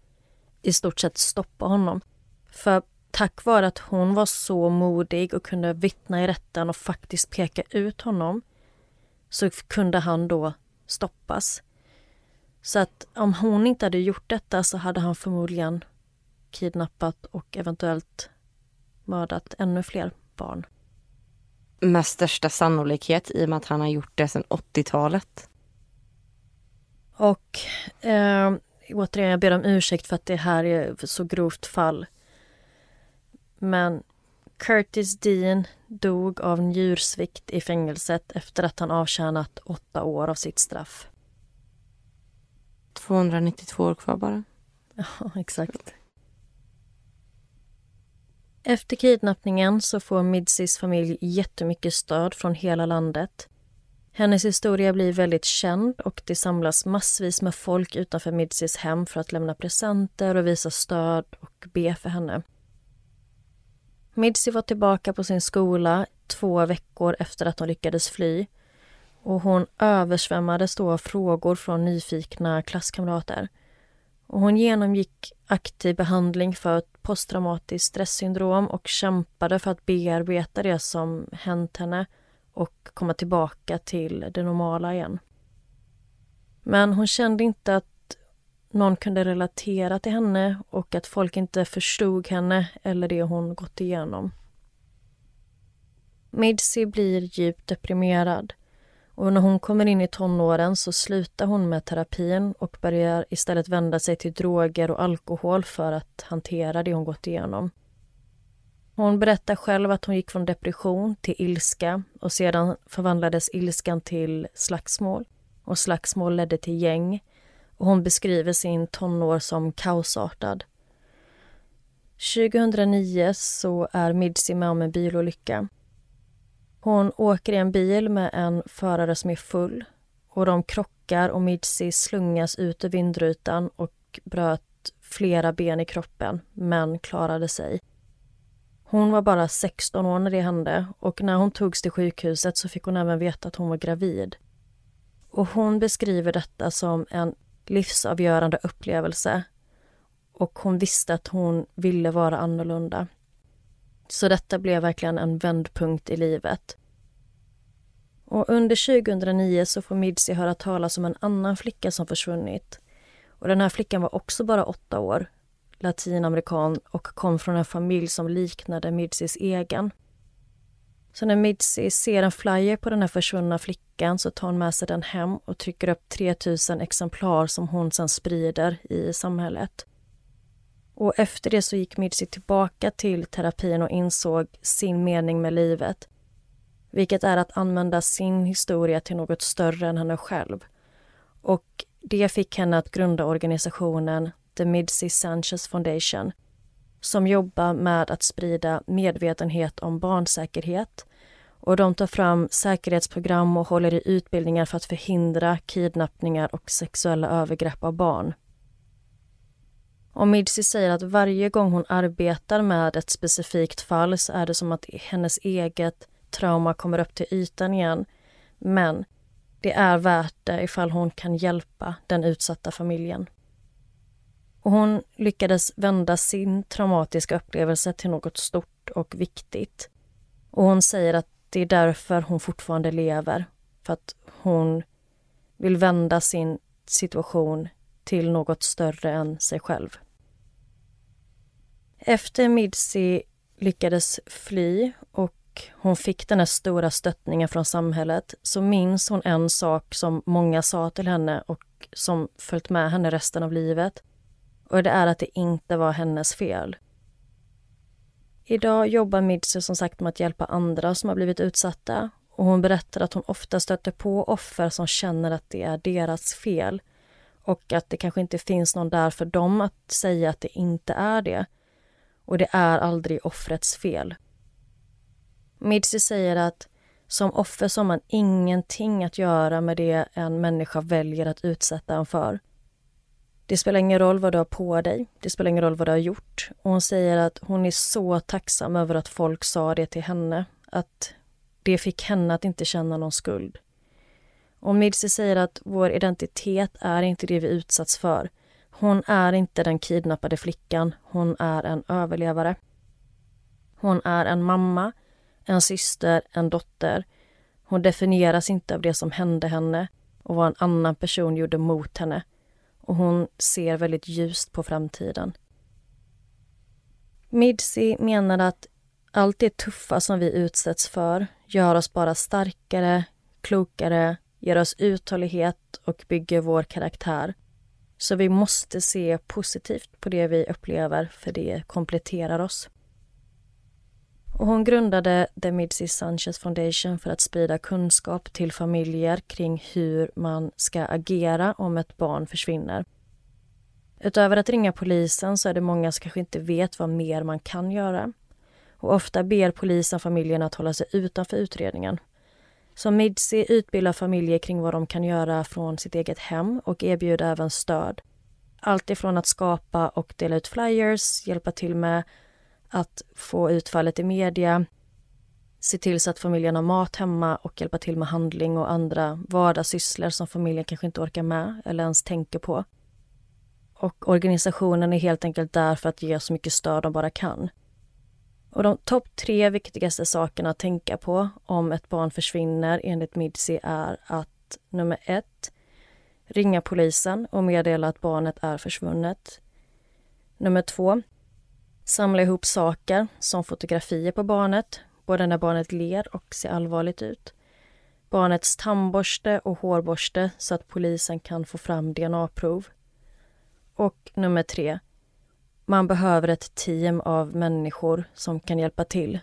i stort sett stoppa honom. För tack vare att hon var så modig och kunde vittna i rätten och faktiskt peka ut honom så kunde han då stoppas. Så att om hon inte hade gjort detta så hade han förmodligen kidnappat och eventuellt mördat ännu fler barn. Med största sannolikhet i och med att han har gjort det sedan 80-talet. Och eh, återigen, jag ber om ursäkt för att det här är så grovt fall. Men Curtis Dean dog av njursvikt i fängelset efter att han avtjänat åtta år av sitt straff. 292 år kvar bara. Ja, exakt. Efter kidnappningen så får Midsis familj jättemycket stöd från hela landet. Hennes historia blir väldigt känd och det samlas massvis med folk utanför Midsis hem för att lämna presenter och visa stöd och be för henne. Midsi var tillbaka på sin skola två veckor efter att hon lyckades fly och hon översvämmades då av frågor från nyfikna klasskamrater. Och hon genomgick aktiv behandling för posttraumatiskt stresssyndrom och kämpade för att bearbeta det som hänt henne och komma tillbaka till det normala igen. Men hon kände inte att någon kunde relatera till henne och att folk inte förstod henne eller det hon gått igenom. Midsi blir djupt deprimerad och när hon kommer in i tonåren så slutar hon med terapin och börjar istället vända sig till droger och alkohol för att hantera det hon gått igenom. Hon berättar själv att hon gick från depression till ilska och sedan förvandlades ilskan till slagsmål och slagsmål ledde till gäng och hon beskriver sin tonår som kaosartad. 2009 så är Midsi med om en bilolycka hon åker i en bil med en förare som är full och de krockar och Midsi slungas ut ur vindrutan och bröt flera ben i kroppen, men klarade sig. Hon var bara 16 år när det hände och när hon togs till sjukhuset så fick hon även veta att hon var gravid. Och hon beskriver detta som en livsavgörande upplevelse och hon visste att hon ville vara annorlunda. Så detta blev verkligen en vändpunkt i livet. Och under 2009 så får Midsi höra talas om en annan flicka som försvunnit. Och den här flickan var också bara åtta år, latinamerikan och kom från en familj som liknade Midsis egen. Så när Midsi ser en flyer på den här försvunna flickan så tar hon med sig den hem och trycker upp 3000 exemplar som hon sen sprider i samhället. Och efter det så gick Midsi tillbaka till terapin och insåg sin mening med livet. Vilket är att använda sin historia till något större än henne själv. Och det fick henne att grunda organisationen The Midsi Sanchez Foundation som jobbar med att sprida medvetenhet om barnsäkerhet. Och de tar fram säkerhetsprogram och håller i utbildningar för att förhindra kidnappningar och sexuella övergrepp av barn. Och Midsi säger att varje gång hon arbetar med ett specifikt fall så är det som att hennes eget trauma kommer upp till ytan igen. Men det är värt det ifall hon kan hjälpa den utsatta familjen. Och hon lyckades vända sin traumatiska upplevelse till något stort och viktigt. Och hon säger att det är därför hon fortfarande lever. För att hon vill vända sin situation till något större än sig själv. Efter Midsi lyckades fly och hon fick den här stora stöttningen från samhället så minns hon en sak som många sa till henne och som följt med henne resten av livet. Och det är att det inte var hennes fel. Idag jobbar Midse som sagt med att hjälpa andra som har blivit utsatta och hon berättar att hon ofta stöter på offer som känner att det är deras fel och att det kanske inte finns någon där för dem att säga att det inte är det och det är aldrig offrets fel. Midse säger att som offer så har man ingenting att göra med det en människa väljer att utsätta en för. Det spelar ingen roll vad du har på dig, det spelar ingen roll vad du har gjort. Och hon säger att hon är så tacksam över att folk sa det till henne, att det fick henne att inte känna någon skuld. Och Midsi säger att vår identitet är inte det vi utsatts för. Hon är inte den kidnappade flickan, hon är en överlevare. Hon är en mamma, en syster, en dotter. Hon definieras inte av det som hände henne och vad en annan person gjorde mot henne. Och hon ser väldigt ljust på framtiden. Midsi menar att allt det tuffa som vi utsätts för gör oss bara starkare, klokare, ger oss uthållighet och bygger vår karaktär. Så vi måste se positivt på det vi upplever för det kompletterar oss. Och hon grundade The Midsi Sanchez Foundation för att sprida kunskap till familjer kring hur man ska agera om ett barn försvinner. Utöver att ringa polisen så är det många som kanske inte vet vad mer man kan göra. Och ofta ber polisen familjen att hålla sig utanför utredningen. Så Midsi utbildar familjer kring vad de kan göra från sitt eget hem och erbjuder även stöd. Allt ifrån att skapa och dela ut flyers, hjälpa till med att få utfallet i media, se till så att familjen har mat hemma och hjälpa till med handling och andra vardagssysslor som familjen kanske inte orkar med eller ens tänker på. Och organisationen är helt enkelt där för att ge så mycket stöd de bara kan. Och de topp tre viktigaste sakerna att tänka på om ett barn försvinner enligt Midsi är att nummer ett, ringa polisen och meddela att barnet är försvunnet. Nummer två, samla ihop saker som fotografier på barnet, både när barnet ler och ser allvarligt ut. Barnets tandborste och hårborste så att polisen kan få fram DNA-prov. Och nummer tre, man behöver ett team av människor som kan hjälpa till.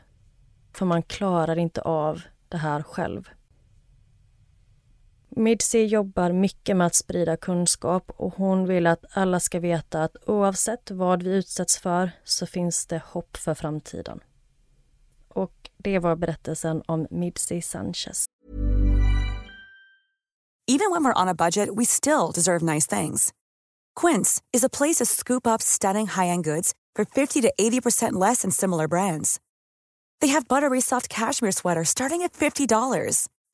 För man klarar inte av det här själv. Midsi jobbar mycket med att sprida kunskap och hon vill att alla ska veta att oavsett vad vi utsätts för så finns det hopp för framtiden. Och det var berättelsen om Midsi Sanchez. Even when we're on a budget we still deserve nice things. Quince is a place to scoop up stunning high-end goods for 50 to 80% less than similar brands. They have buttery soft cashmere sweaters starting at $50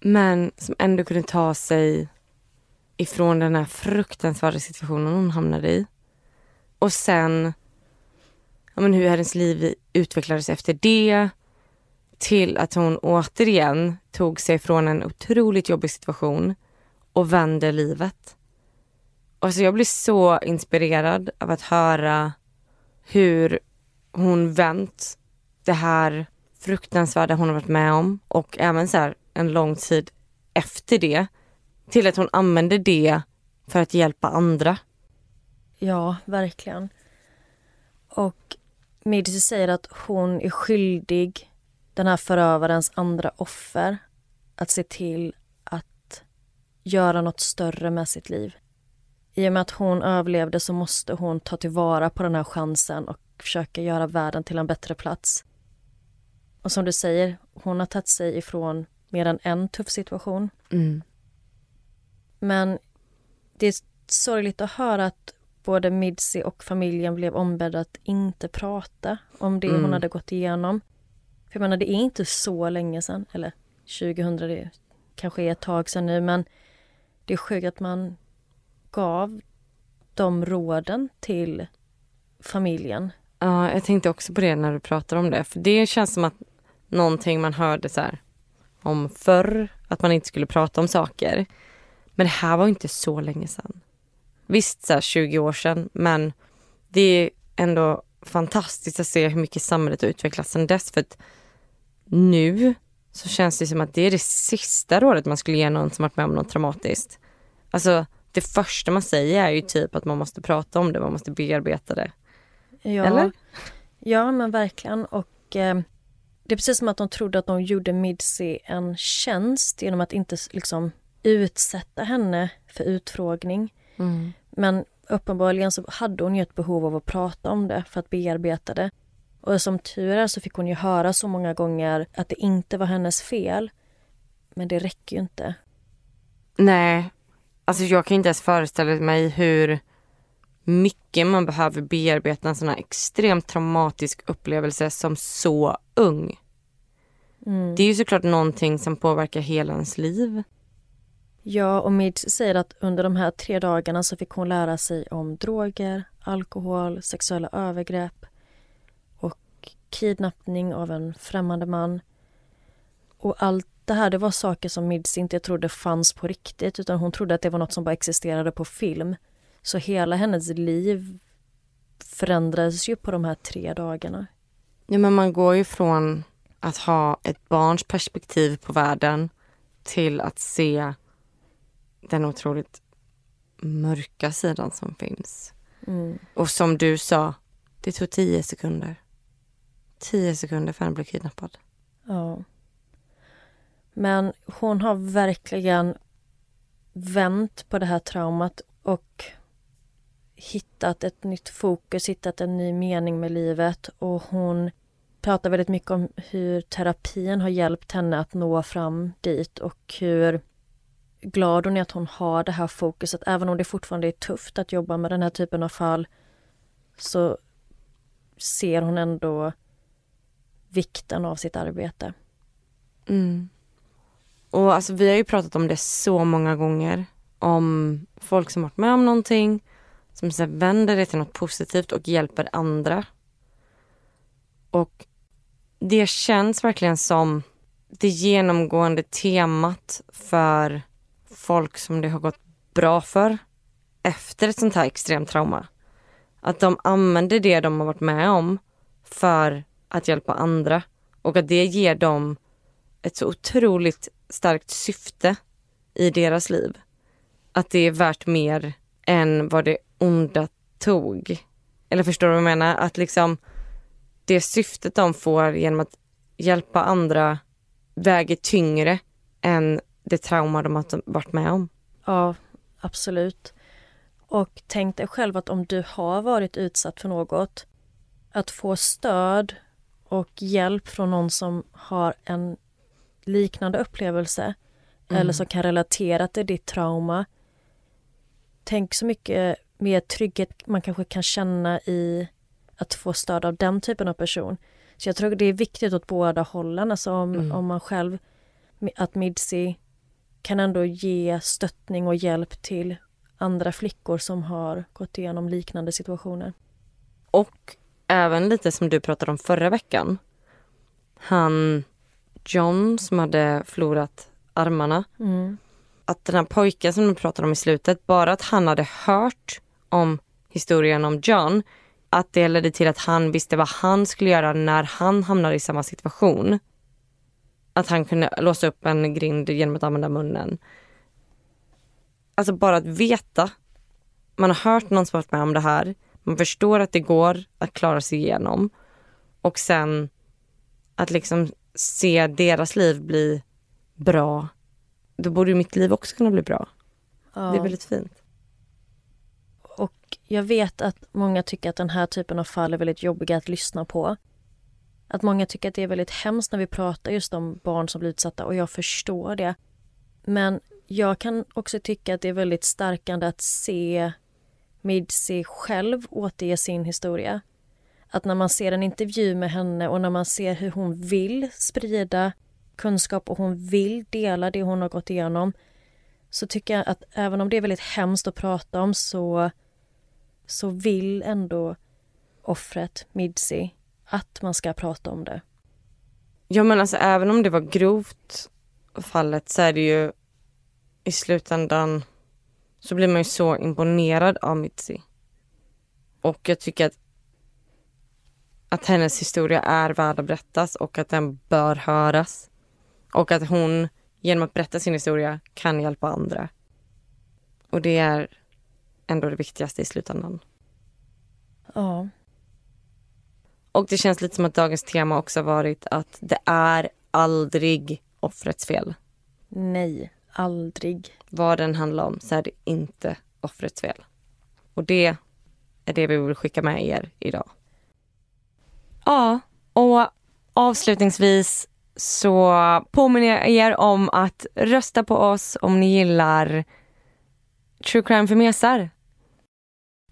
Men som ändå kunde ta sig ifrån den här fruktansvärda situationen hon hamnade i. Och sen ja, men hur hennes liv utvecklades efter det. Till att hon återigen tog sig från en otroligt jobbig situation och vände livet. Och så jag blir så inspirerad av att höra hur hon vänt det här fruktansvärda hon har varit med om och även så här en lång tid efter det till att hon använder det för att hjälpa andra. Ja, verkligen. Och Midsi säger att hon är skyldig den här förövarens andra offer att se till att göra något större med sitt liv. I och med att hon överlevde så måste hon ta tillvara på den här chansen och försöka göra världen till en bättre plats. Och som du säger, hon har tagit sig ifrån mer än en tuff situation. Mm. Men det är sorgligt att höra att både Midsi och familjen blev ombedda att inte prata om det Mm. hon hade gått igenom. För jag menar, det är inte så länge sedan, eller 2000, det kanske är ett tag sedan nu, men det är sjukt att man gav de råden till familjen. Ja, jag tänkte också på det när du pratar om det. För det känns som att någonting man hörde så här om förr, att man inte skulle prata om saker. Men det här var inte så länge sedan. Visst, så här 20 år sedan, men det är ändå fantastiskt att se hur mycket samhället har utvecklats sedan dess. För att nu så känns det som att det är det sista rådet man skulle ge någon som varit med om något traumatiskt. Alltså, det första man säger är ju typ att man måste prata om det, man måste bearbeta det. Ja, Eller? Ja, men verkligen. Och eh, det är precis som att de trodde att de gjorde Midsi en tjänst genom att inte liksom utsätta henne för utfrågning. Men uppenbarligen så hade hon ju ett behov av att prata om det för att bearbeta det. Och som tur är så fick hon ju höra så många gånger att det inte var hennes fel. Men det räcker ju inte. Nej, alltså jag kan inte ens föreställa mig hur mycket man behöver bearbeta en sån här extremt traumatisk upplevelse som så ung. Det är ju såklart någonting som påverkar hela ens liv. Ja, och Mids säger att under de här tre dagarna så fick hon lära sig om droger, alkohol, sexuella övergrepp och kidnappning av en främmande man. Och allt det här det var saker som Mids inte trodde fanns på riktigt utan hon trodde att det var något som bara existerade på film. Så hela hennes liv förändrades ju på de här tre dagarna. Ja, men man går ju från att ha ett barns perspektiv på världen till att se den otroligt mörka sidan som finns. Och som du sa, det tog tio sekunder. Tio sekunder för henne blev kidnappad. Ja. Men hon har verkligen vänt på det här traumat och hittat ett nytt fokus, hittat en ny mening med livet och hon pratar väldigt mycket om hur terapin har hjälpt henne att nå fram dit och hur glad hon är att hon har det här fokuset. Även om det fortfarande är tufft att jobba med den här typen av fall så ser hon ändå vikten av sitt arbete. Mm. Och alltså, vi har ju pratat om det så många gånger. Om folk som varit med om någonting, som så vänder det till något positivt och hjälper andra. Och det känns verkligen som det genomgående temat för folk som det har gått bra för efter ett sånt här extremt trauma. Att de använder det de har varit med om för att hjälpa andra och att det ger dem ett så otroligt starkt syfte i deras liv. Att det är värt mer än vad det onda tog. Eller förstår du vad jag menar? Att liksom det syftet de får genom att hjälpa andra väger tyngre än det trauma de har varit med om. Ja, absolut. Och tänk dig själv att om du har varit utsatt för något, att få stöd och hjälp från någon som har en liknande upplevelse Mm. eller som kan relatera till ditt trauma. Tänk så mycket mer trygghet man kanske kan känna i att få stöd av den typen av person. Så jag tror det är viktigt åt båda hållen, alltså om, Mm. om man själv, att Midsi kan ändå ge stöttning och hjälp till andra flickor som har gått igenom liknande situationer. Och även lite som du pratade om förra veckan. Han John som hade förlorat armarna. Mm. Att den här pojken som du pratade om i slutet, bara att han hade hört om historien om John, att det ledde till att han visste vad han skulle göra när han hamnade i samma situation. Att han kunde låsa upp en grind genom att använda munnen. Alltså bara att veta. Man har hört någon som varit med om det här. Man förstår att det går att klara sig igenom. Och sen att liksom se deras liv bli bra. Då borde ju mitt liv också kunna bli bra. Ja. Det är väldigt fint. Och jag vet att många tycker att den här typen av fall är väldigt jobbiga att lyssna på. Att många tycker att det är väldigt hemskt när vi pratar just om barn som blir utsatta och jag förstår det. Men jag kan också tycka att det är väldigt stärkande att se Midsi själv återge sin historia. Att när man ser en intervju med henne och när man ser hur hon vill sprida kunskap och hon vill dela det hon har gått igenom så tycker jag att även om det är väldigt hemskt att prata om så, så vill ändå offret, Midsi, att man ska prata om det. Ja men alltså även om det var grovt fallet så är det ju i slutändan så blir man ju så imponerad av Mitzi. Och jag tycker att att hennes historia är värd att berättas och att den bör höras. Och att hon genom att berätta sin historia kan hjälpa andra. Och det är ändå det viktigaste i slutändan. Ja, Och det känns lite som att dagens tema också varit att det är aldrig offrets fel. nej, aldrig. Vad den handlar om så är det inte offrets fel. Och det är det vi vill skicka med er idag. Ja, och avslutningsvis så påminner jag er om att rösta på oss om ni gillar True Crime för mesar.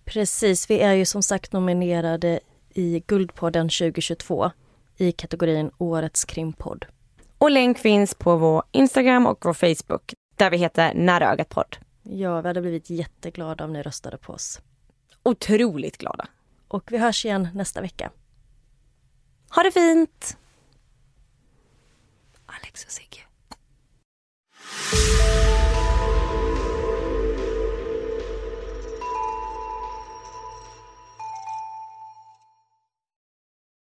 Precis, vi är ju som sagt nominerade i Guldpodden 2022 i kategorin Årets krimpodd. Och länk finns på vår Instagram och vår Facebook där vi heter Nära ögat podd. Ja, vi hade blivit jätteglada om ni röstade på oss. Otroligt glada. Och vi hörs igen nästa vecka. Ha det fint! Alex och